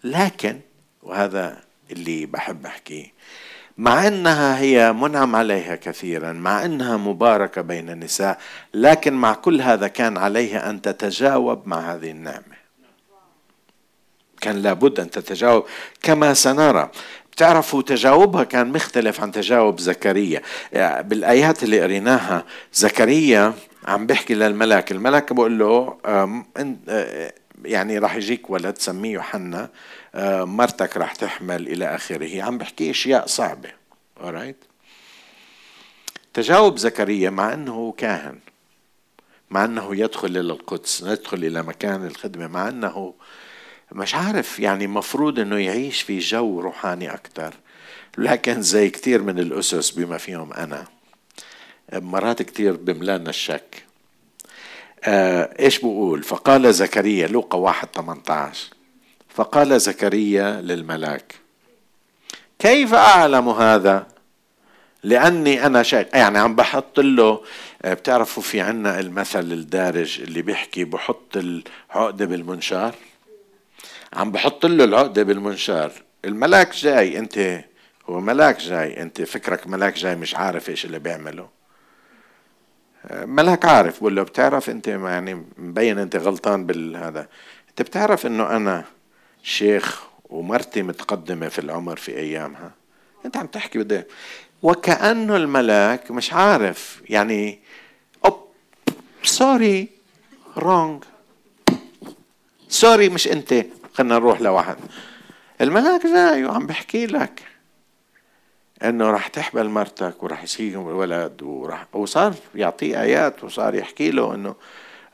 لكن وهذا اللي بحب أحكيه مع إنها هي منعم عليها كثيرا مع إنها مباركة بين النساء لكن مع كل هذا كان عليها أن تتجاوب مع هذه النعمة. كان لابد أن تتجاوب. كما سنرى بتعرفوا تجاوبها كان مختلف عن تجاوب زكريا. بالآيات اللي قريناها زكريا عم بيحكي للملاك الملاك بقول له يعني راح يجيك ولد سميه يوحنا مرتك راح تحمل إلى آخره. عم بحكي أشياء صعبة. Alright تجاوب زكريا مع إنه كاهن مع إنه يدخل إلى القدس يدخل إلى مكان الخدمة مع إنه مش عارف يعني مفروض إنه يعيش في جو روحاني أكثر لكن زي كثير من الأسس بما فيهم أنا. مرات كثير بملانا الشك. آه إيش بقول؟ فقال زكريا لوقا واحد 18 فقال زكريا للملاك كيف أعلم هذا؟ لأني أنا شايف يعني عم بحط له آه، بتعرفوا في عنا المثل الدارج اللي بيحكي بحط العقدة بالمنشار؟ عم بحط له العقدة بالمنشار. الملاك جاي انت هو ملاك جاي انت فكرك ملاك جاي مش عارف إيش اللي بيعمله. ملاك عارف بقول له بتعرف انت يعني مبين انت غلطان بالهذا. انت بتعرف انه أنا شيخ ومرتي متقدمة في العمر في أيامها. انت عم تحكي بدي وكأنه الملاك مش عارف يعني oops sorry wrong. sorry مش انت. خلينا نروح لواحد. الملاك جاي وعم بحكي لك إنه راح تحبل مرتك وراح يجيهم الولد وراح وصار يعطيه آيات وصار يحكي له إنه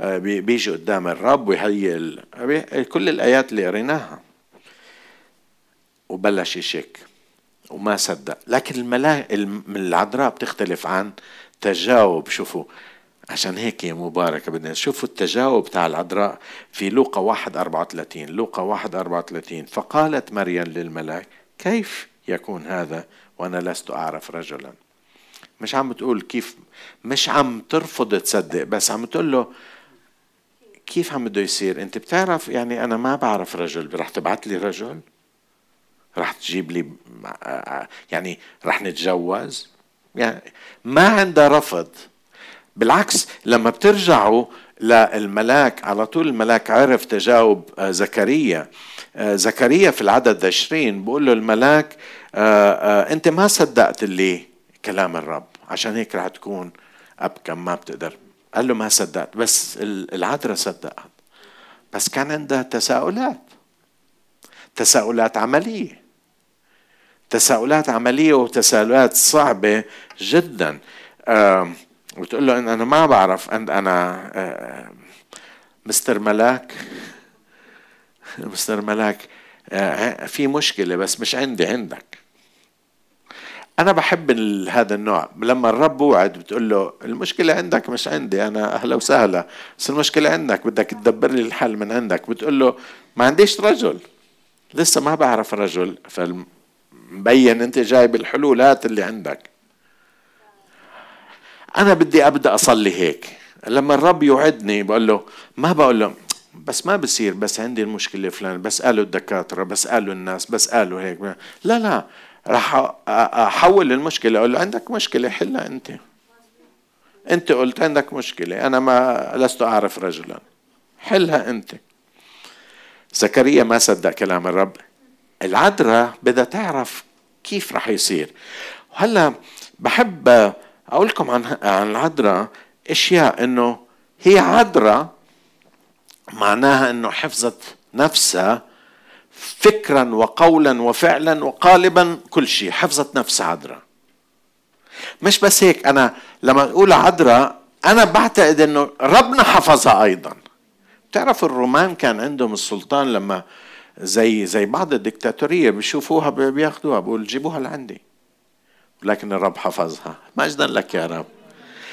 آه، بيجي قدام الرب ويهيئ كل الآيات اللي قريناها. وبلش يشك وما صدق. لكن الملاك العذراء بتختلف عن تجاوب. شوفوا عشان هيك هي مباركة بدنا شوفوا التجاوب تاع العذراء في لوقا واحد أربعة وثلاثين لوقا واحد أربعة وثلاثين فقالت مريم للملاك كيف يكون هذا وأنا لست أعرف رجلا؟ مش عم بتقول كيف مش عم ترفض تصدق بس عم تقول له كيف عم بده يصير؟ أنت بتعرف يعني أنا ما بعرف رجل رح تبعت لي رجل؟ رح تجيب لي يعني رح نتجوز؟ يعني ما عندها رفض. بالعكس لما بترجعوا للملاك على طول الملاك عرف تجاوب آه، زكريا. آه، زكريا في العدد 20 بقول له الملاك آه، أنت ما صدقت اللي كلام الرب عشان هيك رح تكون ابكم ما بتقدر. قال له ما صدقت بس العذراء صدقت. بس كان عندها تساؤلات. تساؤلات عملية. تساؤلات عملية وتساؤلات صعبة جدا. بتقول له أنا ما بعرف أنا آه، مستر ملاك. (laughs) مستر ملاك آه، في مشكلة بس مش عندي عندك. أنا بحب هذا النوع. لما الرب وعد بتقول له المشكلة عندك مش عندي أنا أهلا وسهلا بس المشكلة عندك بدك تدبر لي الحل من عندك. بتقول له ما عنديش رجل لسه ما بعرف رجل فمبين أنت جايب الحلولات اللي عندك. أنا بدي أبدأ أصلي هيك. لما الرب يوعدني بقول له ما بقول له بس ما بصير بس عندي المشكلة فلان بس قالوا الدكاترة بس قالوا الناس بس قالوا هيك. لا لا راح أحول المشكلة أقول له عندك مشكلة حلها أنت. أنت قلت عندك مشكلة أنا ما لست أعرف رجلا. حلها أنت. زكريا ما صدق كلام الرب. العذراء بدها تعرف كيف رح يصير. وهلا بحب أقول لكم عن عن العذراء إشياء إنه هي عذراء معناها إنه حفظت نفسها فكرا وقولا وفعلا وقالبا كل شيء حفظت نفسها عذراء. مش بس هيك أنا لما أقول عذراء أنا بعتقد إنه ربنا حفظها أيضا. بتعرف الرومان كان عندهم السلطان لما زي زي بعض الدكتاتورية بيشوفوها بياخذوها بقول جيبوها لعندي. لكن الرب حفظها. مجدا لك يا رب.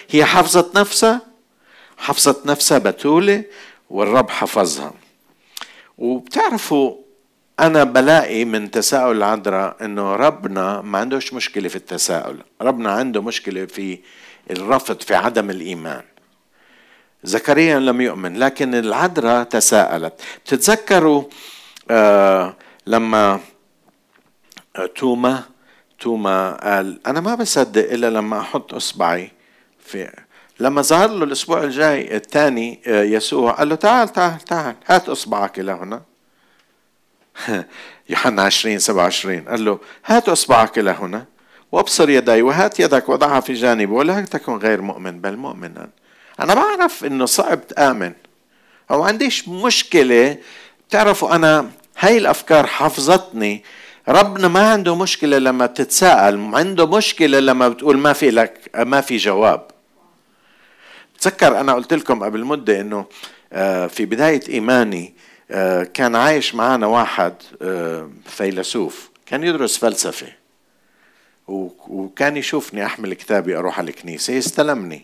هي حفظت نفسها حفظت نفسها بتولة والرب حفظها. وبتعرفوا أنا بلاقي من تساؤل العذراء إنه ربنا ما عندوش مشكلة في التساؤل. ربنا عنده مشكلة في الرفض في عدم الإيمان. زكريا لم يؤمن لكن العذراء تساءلت. بتتذكروا آه لما توما توما قال أنا ما بصدق إلا لما أحط إصبعي في لما ظهر له الأسبوع الجاي الثاني آه يسوع قال له تعال تعال تعال هات إصبعك إلى هنا. (laughs) يوحنا 20 27 قال له هات إصبعك إلى هنا وابصر يدي وهات يدك وضعها في جانبي ولا تكن غير مؤمن بل مؤمنا. أنا بعرف إنه صعب تآمن. أو عنديش مشكلة بتعرفوا أنا هاي الأفكار حفظتني ربنا ما عنده مشكلة لما بتتساءل عنده مشكلة لما بتقول ما في لك ما في جواب. تذكر أنا قلت لكم قبل مدة إنه آه، في بداية إيماني آه، كان عايش معنا واحد آه، فيلسوف كان يدرس فلسفة. وكان يشوفني أحمل كتابي أروح على الكنيسة يستلمني.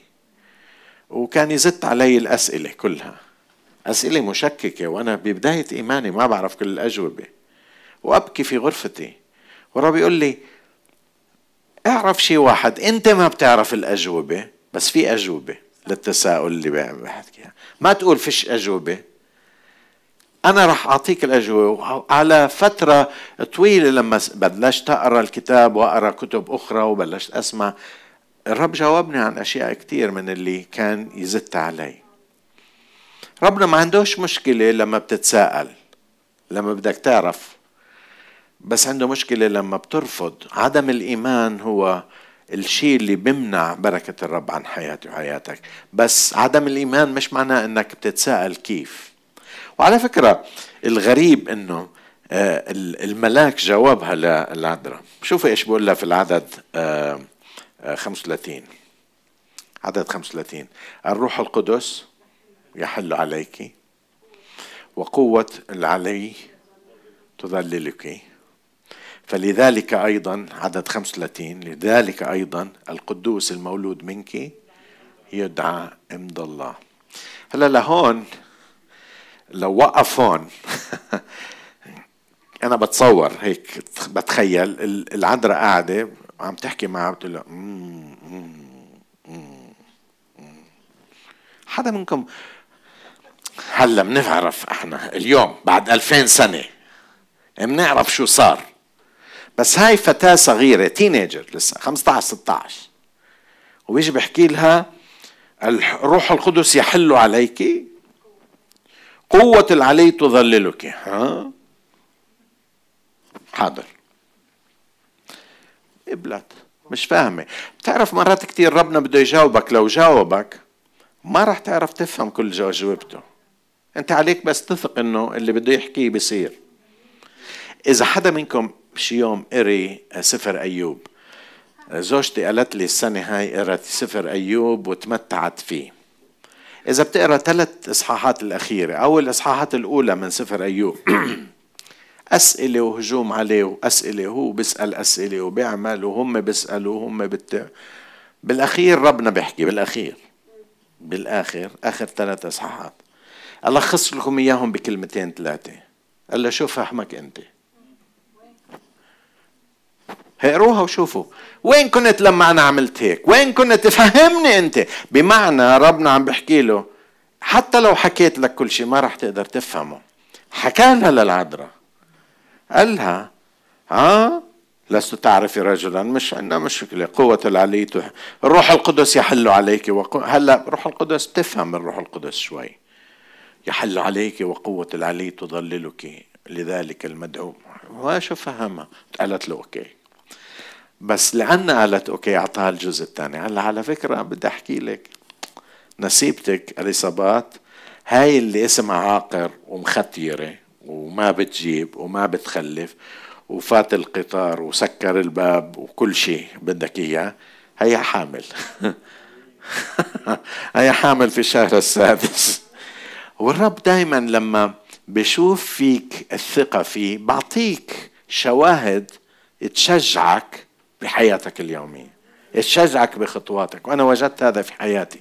وكان يزت علي الأسئلة كلها. أسئلة مشككة وأنا ببداية إيماني ما بعرف كل الأجوبة. وأبكي في غرفتي. ورب يقول لي اعرف شيء واحد أنت ما بتعرف الأجوبة بس في أجوبة للتساؤل اللي بحكيها ما تقول فيش أجوبة. أنا راح أعطيك الأجوبة. على فترة طويلة لما بلشت أقرأ الكتاب وأقرأ كتب أخرى وبلشت أسمع الرب جاوبني عن أشياء كتير من اللي كان يزت علي. ربنا ما عندوش مشكلة لما بتتساءل لما بدك تعرف بس عنده مشكلة لما بترفض. عدم الإيمان هو الشيء اللي بيمنع بركة الرب عن حياتي وحياتك. بس عدم الإيمان مش معناه أنك بتتساءل كيف. وعلى فكرة الغريب أنه آه، الملاك جاوبها للعذراء شوفوا إيش بقول لها في العدد 35 آه، آه، عدد 35 الروح القدس يحل عليك وقوة العلي تظللك فلذلك أيضا عدد 35 لذلك أيضا القدوس المولود منك يدعى امد الله. هلا لهون لو وقف هون (laughs) أنا بتصور هيك بتخيل العذراء قاعدة عم تحكي معها بتقول له حدا منكم هلا بنعرف إحنا اليوم بعد ألفين سنة بنعرف شو صار. بس هاي فتاة صغيرة تينيجر لسه 15 16 وبيجي بحكي لها الروح القدس يحل عليك قوة العلي تظللك. ها؟ حاضر. قبلت مش فاهمة. بتعرف مرات كتير ربنا بده يجاوبك لو جاوبك ما راح تعرف تفهم كل جوابته. أنت عليك بس تثق إنه اللي بده يحكيه بيصير. إذا حدا منكم شي يوم قري سفر أيوب زوجتي قالت لي السنة هاي قرأت سفر أيوب وتمتعت فيه. إذا بتقرأ ثلاث إصحاحات الأخيرة أو الإصحاحات الأولى من سفر أيوب. (clears throat) أسئلة وهجوم عليه وأسئلة هو بيسأل أسئلة وبيعمل وهم بيسألوا وهم بت... بالأخير ربنا بيحكي بالأخير بالآخر آخر ثلاث إصحاحات. ألخص لكم إياهم بكلمتين ثلاثة. قال له شو فهمك أنت. اقروها وشوفوا. وين كنت لما أنا عملت هيك؟ وين كنت؟ تفهمني أنت. بمعنى ربنا عم بحكي له حتى لو حكيت لك كل شيء ما راح تقدر تفهمه. حكى لها للعذراء. قال لها ها لست تعرفي رجلا مش عندنا مشكلة. قوة العلي الروح القدس يحل عليك وقو... هلا روح القدس بتفهم الروح القدس شوي. يحل عليك وقوة العلي تظللك لذلك المدعو. ما شو فهمها؟ قالت له okay. بس لأنها قالت okay أعطاها الجزء الثاني. هلا على فكرة بدي أحكي لك نسيبتك اليصابات هاي اللي اسمها عاقر ومختيرة وما بتجيب وما بتخلف وفات القطار وسكر الباب وكل شيء بدك إياه هي حامل. (laughs) هي حامل في الشهر السادس. والرب دائما لما بشوف فيك الثقة فيه بعطيك شواهد تشجعك بحياتك اليومية. تشجعك بخطواتك. وأنا وجدت هذا في حياتي.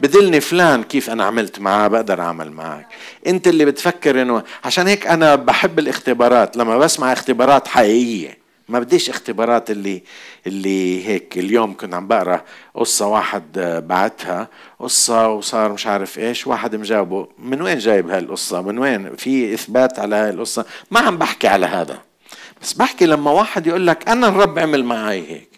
بدلني فلان كيف أنا عملت معاه بقدر أعمل معك. أنت اللي بتفكر إنه عشان هيك أنا بحب الاختبارات. لما بسمع اختبارات حقيقية. ما بديش اختبارات اللي اللي هيك اليوم كنت عم بقرأ قصة واحد بعتها. قصة وصار مش عارف إيش. واحد مجاوبه من وين جايب هالقصة؟ من وين؟ في إثبات على هاي القصة ما عم بحكي على هذا. بس بحكي لما واحد يقول لك أنا الرب عمل معي هيك.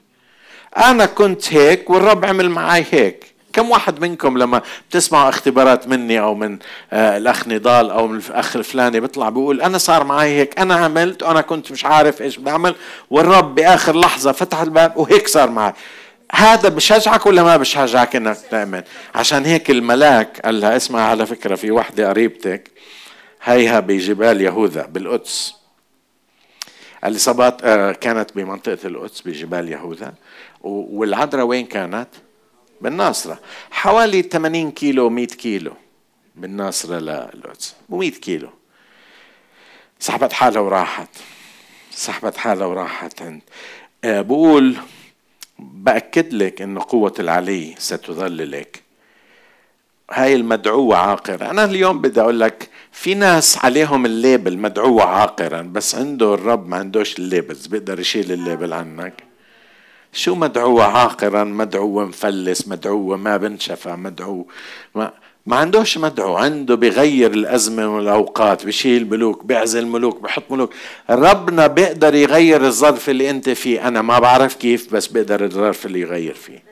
أنا كنت هيك والرب عمل معي هيك. كم واحد منكم لما بتسمعوا اختبارات مني أو من آه الأخ نضال أو من الأخ الفلاني بيطلع بيقول أنا صار معي هيك أنا عملت وأنا كنت مش عارف إيش بعمل والرب بآخر لحظة فتح الباب وهيك صار معي هذا بشجعك ولا ما بشجعك إنك تؤمن؟ عشان هيك الملاك قال لها اسمع على فكرة في وحدة قريبتك هيها بجبال يهوذا بالقدس. الإصابات آه، كانت بمنطقة القدس بجبال يهوذا. والعذراء وين كانت؟ بالناصرة. حوالي 80 كيلو 100 كيلو بالناصرة للقدس. و100 كيلو. سحبت حالها وراحت. سحبت حالها وراحت عند. آه، بقول بأكد لك أن قوة العلي ستظللك هاي المدعوة عاقرة. أنا اليوم بدي أقول لك في ناس عليهم ال label مدعوة عاقرا بس عنده الرب ما عندوش ال labels. بيقدر يشيل ال label عنك. شو مدعوة عاقرا مدعوة مفلس مدعوة ما بنشفى مدعو ما ما عندوش مدعو عنده بغير الأزمة والأوقات بشيل ملوك بيعزل ملوك بحط ملوك. ربنا بيقدر يغير الظرف اللي أنت فيه. أنا ما بعرف كيف بس بيقدر الظرف اللي يغير فيه.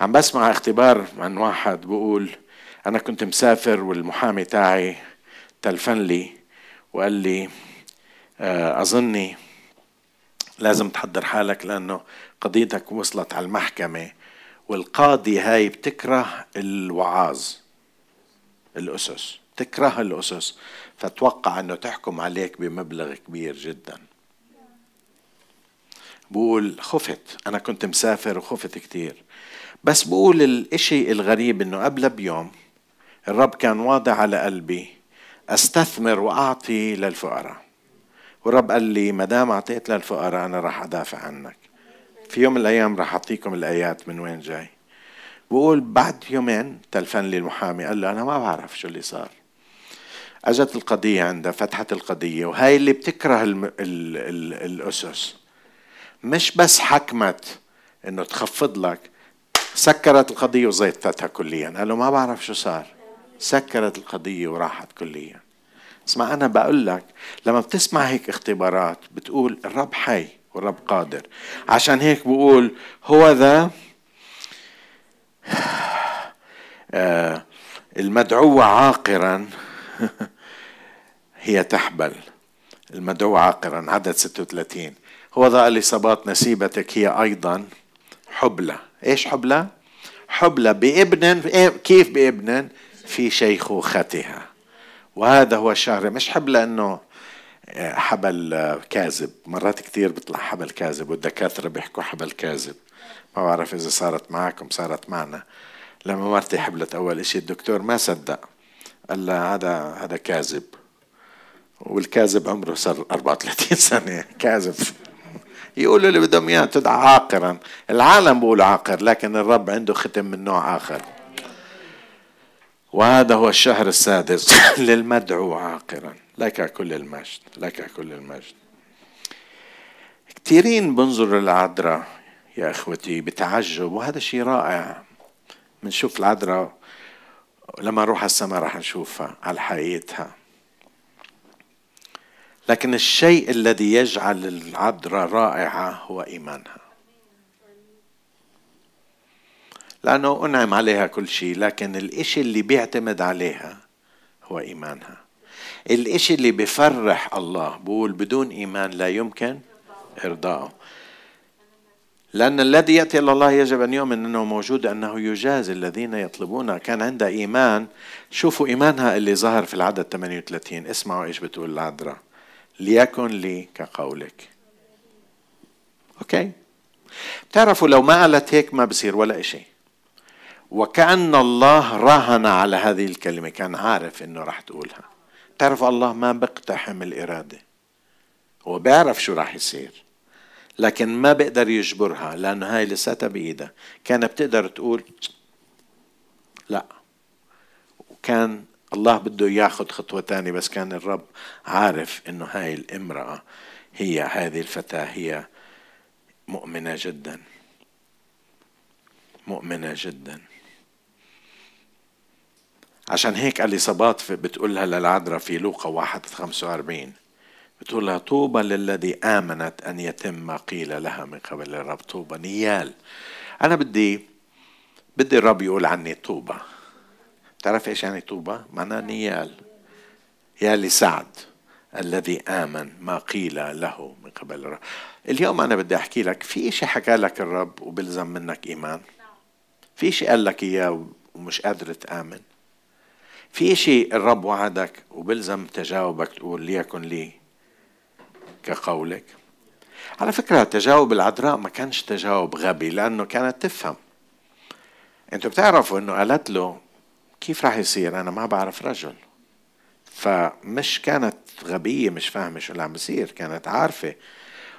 عم بسمع اختبار عن واحد بقول أنا كنت مسافر والمحامي تاعي تلفن لي وقال لي آه، أظني لازم تحضر حالك لأنه قضيتك وصلت على المحكمة والقاضي هاي بتكره الوعاظ الأسس تكره الأسس فتوقع أنه تحكم عليك بمبلغ كبير جدا. بقول خفت أنا كنت مسافر وخفت كتير بس بقول الإشي الغريب أنه قبل بيوم الرب كان واضع على قلبي أستثمر وأعطي للفقراء. والرب قال لي ما دام أعطيت للفقراء أنا راح أدافع عنك. في يوم من الأيام راح أعطيكم الآيات من وين جاي. بقول بعد يومين تلفن لي المحامي قال له أنا ما بعرف شو اللي صار. أجت القضية عندها فتحت القضية وهاي اللي بتكره ال ال ال الأسس. مش بس حكمت إنه تخفض لك سكرت القضية وزيتتها كليا. قال له ما بعرف شو صار. سكرت القضية وراحت كليا. اسمع أنا بقول لك لما بتسمع هيك اختبارات بتقول الرب حي والرب قادر. عشان هيك بقول هو ذا آه، المدعوة عاقرا. (laughs) هي تحبل. المدعوة عاقرا. عدد 36 هو ذا الإصابات نسيبتك. هي أيضا حبلى. إيش حبلى؟ حبلى بابن كيف بابن؟ في شيخوختها. وهذا هو الشهر. مش حب لأنه آه، حبل آه، كاذب. مرات كثير بيطلع حبل كاذب والدكاترة بيحكوا حبل كاذب. ما بعرف إذا صارت معكم صارت معنا. لما مرتي حبلت أول إشي الدكتور ما صدق. قال لها هذا هذا كاذب. والكاذب عمره صار 34 سنة. (laughs) كاذب. يقولوا اللي بدهم إياه تدعى عاقرا. العالم بيقولوا عاقر لكن الرب عنده ختم من نوع آخر. وهذا هو الشهر السادس. (coughs) للمدعو عاقرا. لك كل المجد لك كل المجد. كثيرين بنظروا للعذراء يا إخوتي بتعجب وهذا شيء رائع. بنشوف العذراء لما نروح على السماء راح نشوفها على حقيقتها. لكن الشيء الذي يجعل العذراء رائعة هو إيمانها. لأنه أنعم عليها كل شيء لكن الإشي اللي بيعتمد عليها هو إيمانها. الإشي اللي بفرح الله بقول بدون إيمان لا يمكن إرضائه لأن الذي يأتي إلى الله يجب أن يؤمن أنه موجود أنه يجازي الذين يطلبون كان عندها إيمان شوفوا إيمانها اللي ظهر في العدد 38 اسمعوا إيش بتقول العذراء. ليكن لي كقولك. أوكي. بتعرفوا لو ما قالت هيك ما بصير ولا إشي. وكأن الله راهن على هذه الكلمة كان عارف إنه راح تقولها. تعرف الله ما بيقتحم الإرادة. هو بيعرف شو راح يصير. لكن ما بيقدر يجبرها لأنه هاي لساتها بإيدها. كان بتقدر تقول لا. وكان الله بده ياخذ خطوة تانية بس كان الرب عارف إنه هاي الامرأة هي هذه الفتاة هي مؤمنة جدا. مؤمنة جدا. عشان هيك اليصابات بتقولها للعذراء في لوقا واحد خمسة وأربعين. بتقول لها طوبى للذي آمنت أن يتم ما قيل لها من قبل الرب. طوبى نيال. أنا بدي بدي الرب يقول عني طوبى. تعرف إيش يعني طوبى؟ معناه نيال يا لسعد الذي آمن ما قيل له من قبل. الرب اليوم أنا بدي أحكي لك في شيء حكى لك الرب وبلزم منك إيمان؟ في شيء قال لك إياه ومش قادر تآمن؟ في شيء الرب وعدك وبلزم تجاوبك تقول ليكن لي كقولك؟ على فكرة تجاوب العذراء ما كانش تجاوب غبي لأنه كانت تفهم. أنتوا بتعرفوا إنه قالت له كيف راح يصير؟ أنا ما بعرف رجل. فمش كانت غبية مش فاهمة شو اللي عم بيصير كانت عارفة.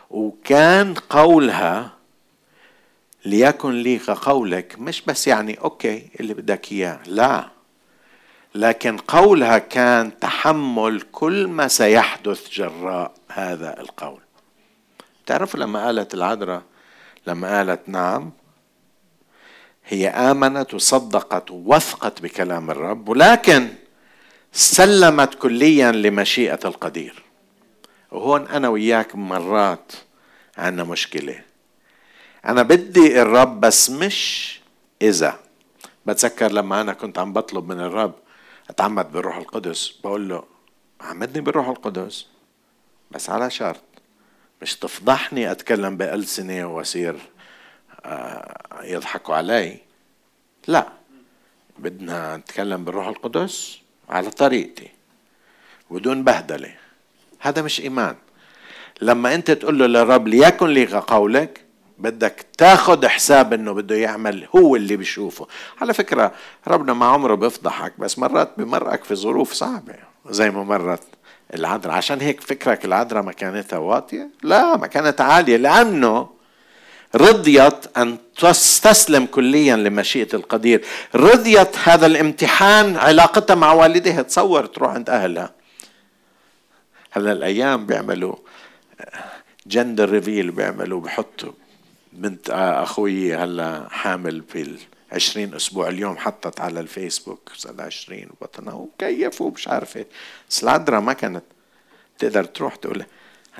وكان قولها ليكن لي كقولك مش بس يعني أوكي اللي بدك إياه لا. لكن قولها كان تحمل كل ما سيحدث جراء هذا القول. تعرفوا لما قالت العذراء لما قالت نعم هي آمنت وصدقت ووثقت بكلام الرب ولكن سلمت كليا لمشيئة القدير. وهون أنا وياك مرات عندنا مشكلة. أنا بدي الرب بس مش إذا. بتذكر لما أنا كنت عم بطلب من الرب أتعمد بالروح القدس بقول له عمدني بالروح القدس بس على شرط مش تفضحني أتكلم بألسنة وأصير يضحكوا علي. لا بدنا نتكلم بالروح القدس على طريقتي بدون بهدلة. هذا مش إيمان. لما أنت تقول له للرب ليكن لي قولك بدك تاخد حساب إنه بده يعمل هو اللي بيشوفه على فكرة ربنا ما عمره بيفضحك بس مرات بمرقك في ظروف صعبة. زي ما مرت العذراء. عشان هيك فكرك العذراء مكانتها واطية؟ لا مكانتها عالية لأنه رضيت أن تستسلم كليا لمشيئة القدير. رضيت هذا الامتحان علاقتها مع والدها. تصور تروح عند أهلها. هلا الأيام بيعملوا جندر ريفيل بيعملوا بحطوا بنت أخوي هلا حامل في عشرين أسبوع. اليوم حطت على الفيسبوك صار عشرين وبطنها ومكيف ومش عارفة. العذراء ما كانت تقدر تروح تقول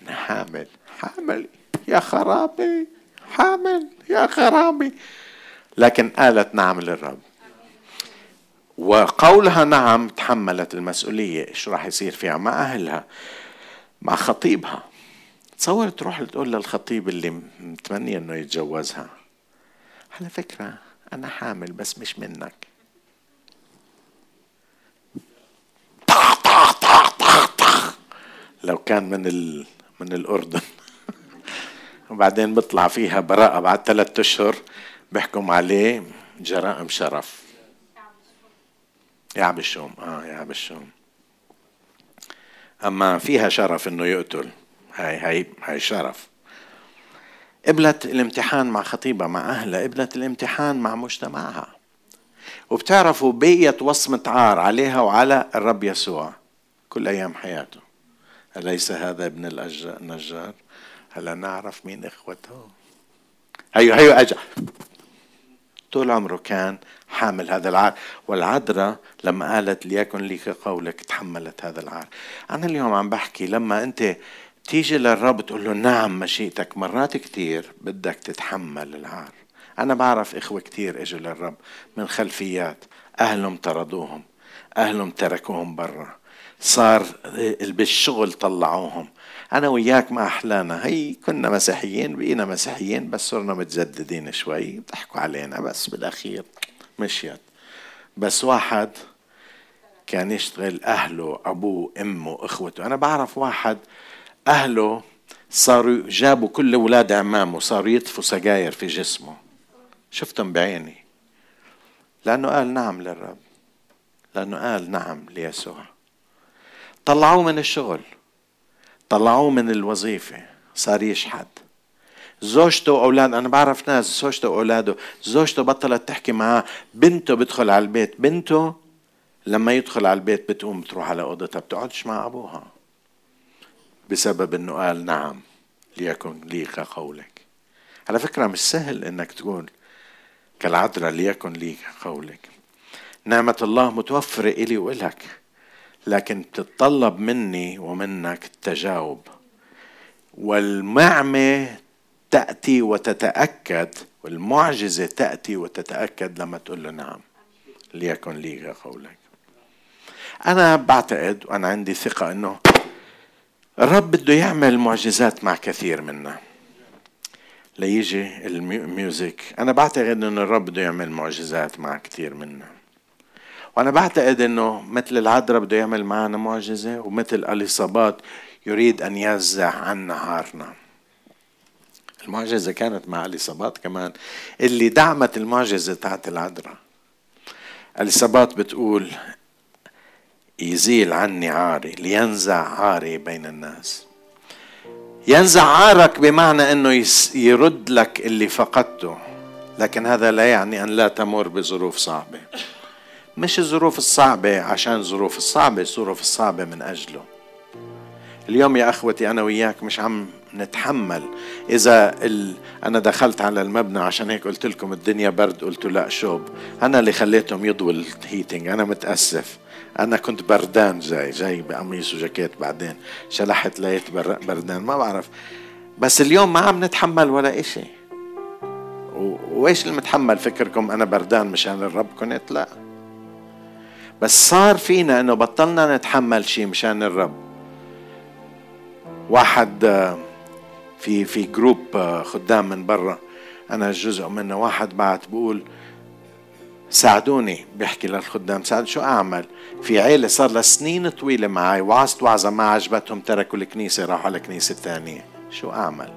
أنا حامل حامل يا خرابي. حامل يا خرابي لكن قالت نعم للرب. وقولها نعم تحملت المسؤولية. إيش راح يصير فيها؟ مع أهلها مع خطيبها. تصور تروح تقول للخطيب اللي متمنية إنه يتجوزها على فكرة أنا حامل بس مش منك. لو كان من ال... من الأردن. وبعدين بيطلع فيها براءة بعد ثلاثة أشهر بيحكم عليه جرائم شرف. يا الشوم. آه يا الشوم. أما فيها شرف إنه يقتل. هاي هاي هاي شرف. قبلت الامتحان مع خطيبها مع أهلها. قبلت الامتحان مع مجتمعها. وبتعرفوا بقيت وصمة عار عليها وعلى الرب يسوع كل أيام حياته. أليس هذا ابن النجار؟ هلا نعرف مين إخوته؟ هيو هيو أجا طول عمره كان حامل هذا العار والعذراء لما قالت ليكن لي قولك تحملت هذا العار. أنا اليوم عم بحكي لما أنت تيجي للرب تقول له نعم مشيئتك مرات كتير بدك تتحمل العار. أنا بعرف إخوة كتير إجوا للرب من خلفيات أهلهم طردوهم أهلهم تركوهم برا. صار بالشغل طلعوهم. أنا وياك ما أحلانا هي كنا مسيحيين بقينا مسيحيين بس صرنا متجددين شوي. بضحكوا علينا بس بالأخير. مشيت. بس واحد كان يشتغل أهله أبوه أمه إخوته. أنا بعرف واحد أهله صاروا جابوا كل أولاد عمامه صاروا يطفوا سجاير في جسمه. شفتهم بعيني. لأنه قال نعم للرب. لأنه قال نعم ليسوع. طلعوه من الشغل. طلعوه من الوظيفة صار يشحد زوجته واولاد أنا بعرف ناس زوجته وأولاده زوجته بطلت تحكي معاه. بنته بدخل على البيت بنته لما يدخل على البيت بتقوم بتروح على أوضتها بتقعدش مع أبوها. بسبب إنه قال نعم ليكن لي كقولك على فكرة مش سهل إنك تقول كالعذراء ليكن لي كقولك نعمة الله متوفرة إلي وإلك. لكن تتطلب مني ومنك التجاوب. والمعمة تأتي وتتأكد والمعجزة تأتي وتتأكد لما تقول له نعم ليكن لي قولك. أنا بعتقد وأنا عندي ثقة أنه الرب بده يعمل معجزات مع كثير منا. ليجي الميوزك أنا بعتقد أنه الرب بده يعمل معجزات مع كثير منا. وأنا بعتقد أنه مثل العذراء بده يعمل معنا معجزة ومثل اليصابات يريد أن يزع عن نهارنا. المعجزة كانت مع اليصابات كمان اللي دعمت المعجزة تاعت العذراء. اليصابات بتقول يزيل عني عاري لينزع عاري بين الناس. ينزع عارك بمعنى إنه يرد لك اللي فقدته لكن هذا لا يعني أن لا تمر بظروف صعبة. مش الظروف الصعبة عشان الظروف الصعبة الظروف الصعبة من أجله. اليوم يا أخوتي أنا وياك مش عم نتحمل. إذا ال... أنا دخلت على المبنى عشان هيك قلت لكم الدنيا برد قلت لا شوب. أنا اللي خليتهم يضووا الهيتنج أنا متأسف. أنا كنت بردان جاي جاي بقميص وجاكيت بعدين. شلحت لقيت بردان ما بعرف. بس اليوم ما عم نتحمل ولا إشي. وإيش المتحمل؟ فكركم أنا بردان مشان الرب كنت؟ لا. بس صار فينا إنه بطلنا نتحمل شيء مشان الرب. واحد في في جروب خدام من برا أنا جزء منه واحد بعت بقول ساعدوني بيحكي للخدام ساعد شو أعمل؟ في عيلة صار لها سنين طويلة معي وعظت وعظة ما عجبتهم تركوا الكنيسة راحوا على كنيسة ثانية شو أعمل؟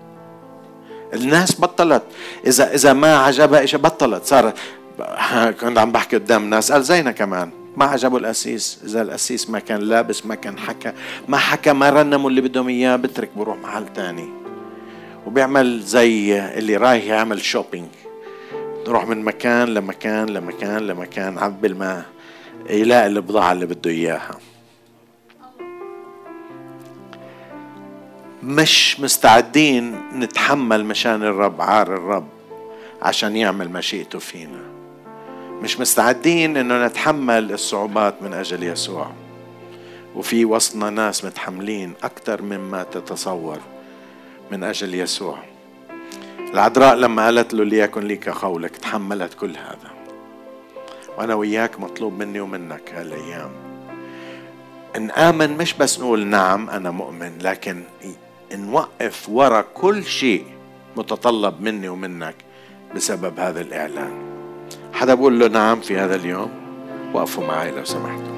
الناس بطلت. إذا إذا ما عجبها شيء بطلت. صار (laughs) كنت عم بحكي قدام ناس قال زينا كمان. ما عجبه القسيس إذا القسيس ما كان لابس ما كان حكى ما حكى ما رنموا اللي بدهم إياه بترك بروح محل تاني. وبيعمل زي اللي رايح يعمل شوبينج نروح من مكان لمكان لمكان لمكان عبل ما يلاقي البضاعة اللي بده إياها. مش مستعدين نتحمل مشان الرب عار الرب عشان يعمل مشيئته فينا. مش مستعدين إنه نتحمل الصعوبات من أجل يسوع. وفي وسطنا ناس متحملين أكثر مما تتصور من أجل يسوع. العذراء لما قالت له ليكن لي كقولك تحملت كل هذا. وأنا وياك مطلوب مني ومنك هالأيام. نآمن مش بس نقول نعم أنا مؤمن لكن نوقف ورا كل شيء متطلب مني ومنك بسبب هذا الإعلان. حدا بقول له نعم في هذا اليوم؟ وقفوا معي لو سمحتوا.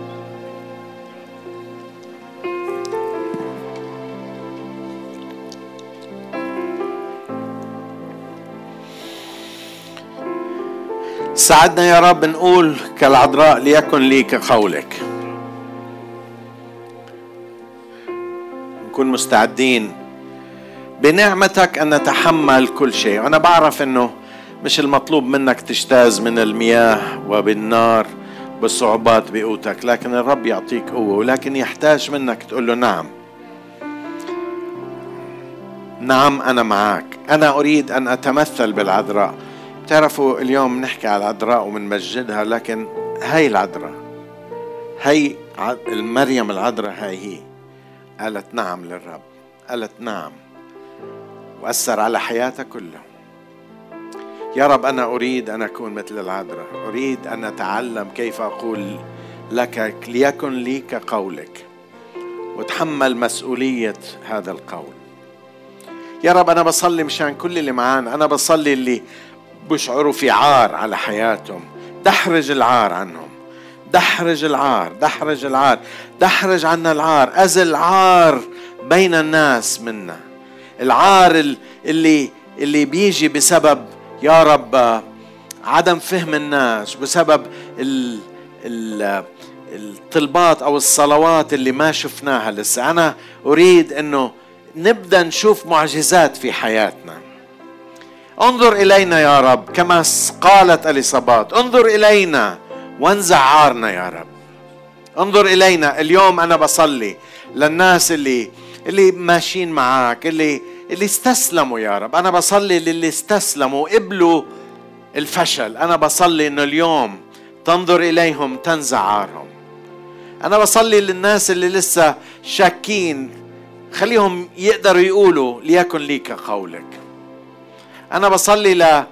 ساعدنا يا رب نقول كالعذراء ليكن لي كقولك. نكون مستعدين بنعمتك أن نتحمل كل شيء. وأنا بعرف إنه مش المطلوب منك تجتاز من المياه وبالنار بالصعوبات بقوتك لكن الرب يعطيك قوة ولكن يحتاج منك تقول له نعم. نعم أنا معك أنا أريد أن أتمثل بالعذراء. تعرفوا اليوم نحكي على العذراء ومنمجدها لكن هاي العذراء هي المريم العذراء هاي هي. قالت نعم للرب قالت نعم. وأثر على حياتها كلها. يا رب أنا أريد أن أكون مثل العذراء. أريد أن أتعلم كيف أقول لك ليكن لي كقولك وتحمل مسؤولية هذا القول. يا رب أنا بصلي مشان كل اللي معانا. أنا بصلي اللي بيشعروا في عار على حياتهم. دحرج العار عنهم. دحرج العار دحرج العار دحرج عنا العار. أزل العار بين الناس منا. العار اللي اللي بيجي بسبب يا رب عدم فهم الناس بسبب ال ال الطلبات أو الصلوات اللي ما شفناها لسه. أنا أريد إنه نبدأ نشوف معجزات في حياتنا. انظر إلينا يا رب كما قالت اليصابات انظر إلينا وانزع عارنا يا رب. انظر إلينا اليوم أنا بصلي للناس اللي اللي ماشيين معك اللي اللي استسلموا يا رب. أنا بصلي للي استسلموا. وقبلوا الفشل. أنا بصلي إنه اليوم تنظر إليهم تنزع عارهم. أنا بصلي للناس اللي لسه شاكين. خليهم يقدروا يقولوا ليكن لي كقولك أنا بصلي ل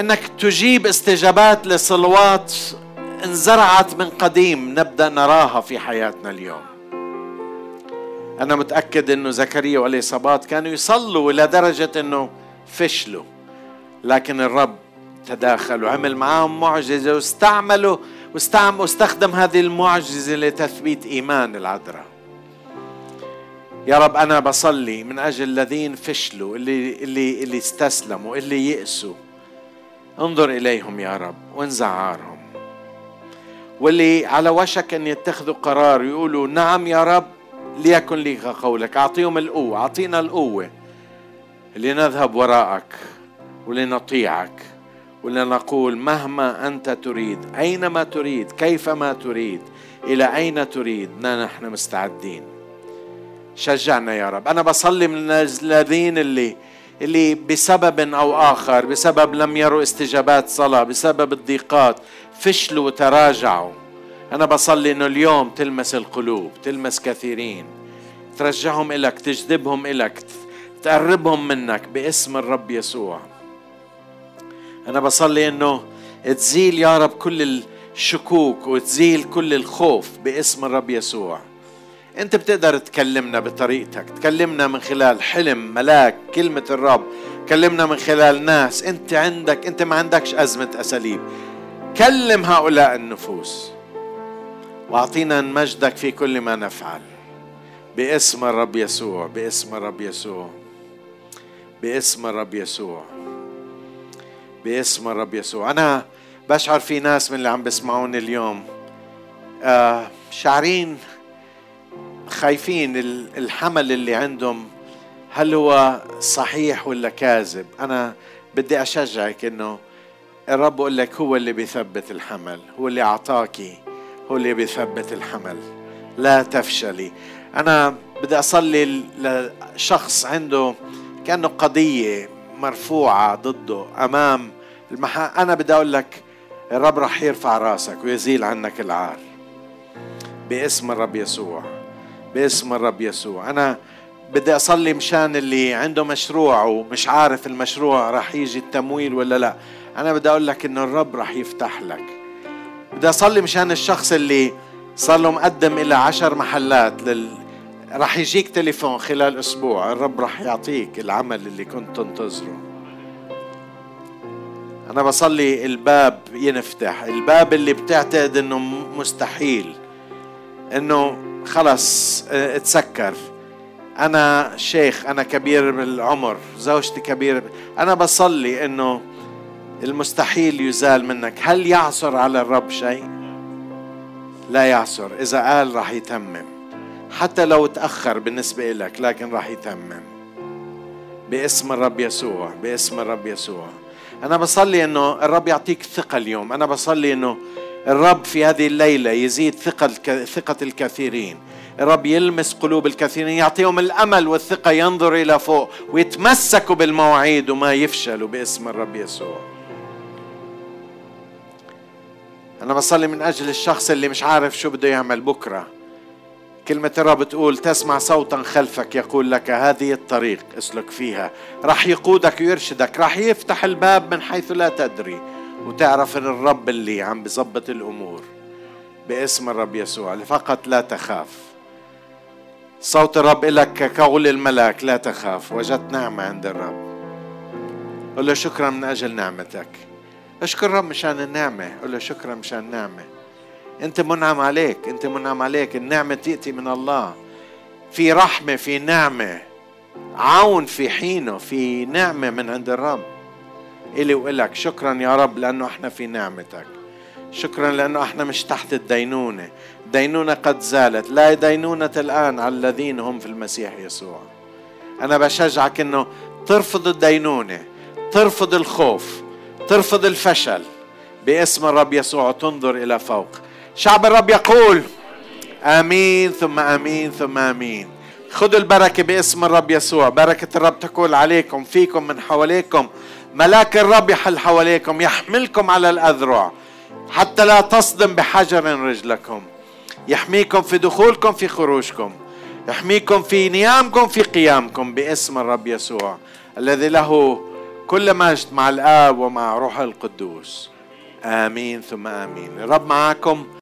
إنك تجيب استجابات لصلوات انزرعت من قديم نبدأ نراها في حياتنا اليوم. أنا متأكد إنه زكريا واليصابات كانوا يصلوا إلى درجة إنه فشلوا. لكن الرب تداخل وعمل معهم معجزة واستعملوا واستعمل واستخدم هذه المعجزة لتثبيت إيمان العذراء. يا رب أنا بصلي من أجل الذين فشلوا اللي اللي اللي استسلموا اللي يئسوا. انظر إليهم يا رب وانزع عارهم. واللي على وشك أن يتخذوا قرار يقولوا نعم يا رب ليكن لي قولك. أعطيهم القوة. أعطينا القوة. لنذهب وراءك ولنطيعك ولنقول مهما أنت تريد أينما تريد كيفما تريد إلى أين تريد نحن مستعدين. شجعنا يا رب. أنا بصلي من الذين اللي اللي بسبب أو آخر بسبب لم يروا استجابات صلاة بسبب الضيقات فشلوا وتراجعوا. أنا بصلي إنه اليوم تلمس القلوب تلمس كثيرين. ترجعهم إلك تجذبهم إلك تقربهم منك باسم الرب يسوع. أنا بصلي إنه تزيل يا رب كل الشكوك وتزيل كل الخوف باسم الرب يسوع. أنت بتقدر تكلمنا بطريقتك تكلمنا من خلال حلم ملاك كلمة الرب كلمنا من خلال ناس. أنت عندك أنت ما عندكش أزمة أساليب. كلم هؤلاء النفوس. واعطينا مجدك في كل ما نفعل. باسم الرب يسوع باسم الرب يسوع باسم الرب يسوع باسم الرب يسوع. أنا بشعر في ناس من اللي عم بيسمعوني اليوم آه شعرين خايفين الحمل اللي عندهم هل هو صحيح ولا كاذب؟ أنا بدي أشجعك إنه الرب بقول لك هو اللي بيثبت الحمل هو اللي اعطاكي هو اللي بيثبت الحمل. لا تفشلي. أنا بدي أصلي لشخص عنده كأنه قضية مرفوعة ضده أمام المحا... أنا بدي أقول لك الرب رح يرفع راسك ويزيل عنك العار. باسم الرب يسوع. باسم الرب يسوع. أنا بدي أصلي مشان اللي عنده مشروع ومش عارف المشروع راح يجي التمويل ولا لا. أنا بدي أقول لك إنه الرب راح يفتح لك. بدي أصلي مشان الشخص اللي صار له مقدم إلى عشر محلات لل... راح يجيك تليفون خلال أسبوع. الرب راح يعطيك العمل اللي كنت تنتظره. أنا بصلي الباب ينفتح. الباب اللي بتعتقد إنه مستحيل. إنه خلص آه، اتسكر. أنا شيخ أنا كبير بالعمر زوجتي كبيرة أنا بصلي إنه المستحيل يزال منك. هل يعثر على الرب شيء؟ لا يعثر. إذا قال راح يتمم. حتى لو تأخر بالنسبة لك لكن راح يتمم. باسم الرب يسوع باسم الرب يسوع. أنا بصلي إنه الرب يعطيك ثقة اليوم. أنا بصلي إنه الرب في هذه الليلة يزيد ثقة ثقة الكثيرين. الرب يلمس قلوب الكثيرين يعطيهم الأمل والثقة ينظر إلى فوق ويتمسكوا بالمواعيد وما يفشلوا باسم الرب يسوع. أنا بصلي من أجل الشخص اللي مش عارف شو بده يعمل بكرة. كلمة الرب تقول تسمع صوتا خلفك يقول لك هذه الطريق اسلك فيها. راح يقودك ويرشدك راح يفتح الباب من حيث لا تدري. وتعرف إن الرب اللي عم بظبط الأمور باسم الرب يسوع فقط لا تخاف. صوت الرب لك كقول الملاك لا تخاف وجدت نعمة عند الرب. قل له شكرا من أجل نعمتك. اشكر الرب مشان النعمة قل له شكرا مشان النعمة. أنت منعم عليك أنت منعم عليك النعمة تأتي من الله. في رحمة في نعمة. عون في حينه في نعمة من عند الرب. إلي وإلك شكرا يا رب لأنه إحنا في نعمتك. شكرا لأنه إحنا مش تحت الدينونة. الدينونة قد زالت. لا دينونة الآن على الذين هم في المسيح يسوع. أنا بشجعك أنه ترفض الدينونة ترفض الخوف. ترفض الفشل باسم الرب يسوع تنظر إلى فوق. شعب الرب يقول آمين ثم آمين ثم آمين. خذوا البركة باسم الرب يسوع. بركة الرب تكون عليكم فيكم من حواليكم. ملاك الرب يحل حواليكم يحملكم على الأذرع. حتى لا تصدم بحجر رجلكم. يحميكم في دخولكم في خروجكم. يحميكم في نيامكم في قيامكم باسم الرب يسوع الذي له كل مجد مع الآب ومع روح القدوس. آمين ثم آمين. الرب معكم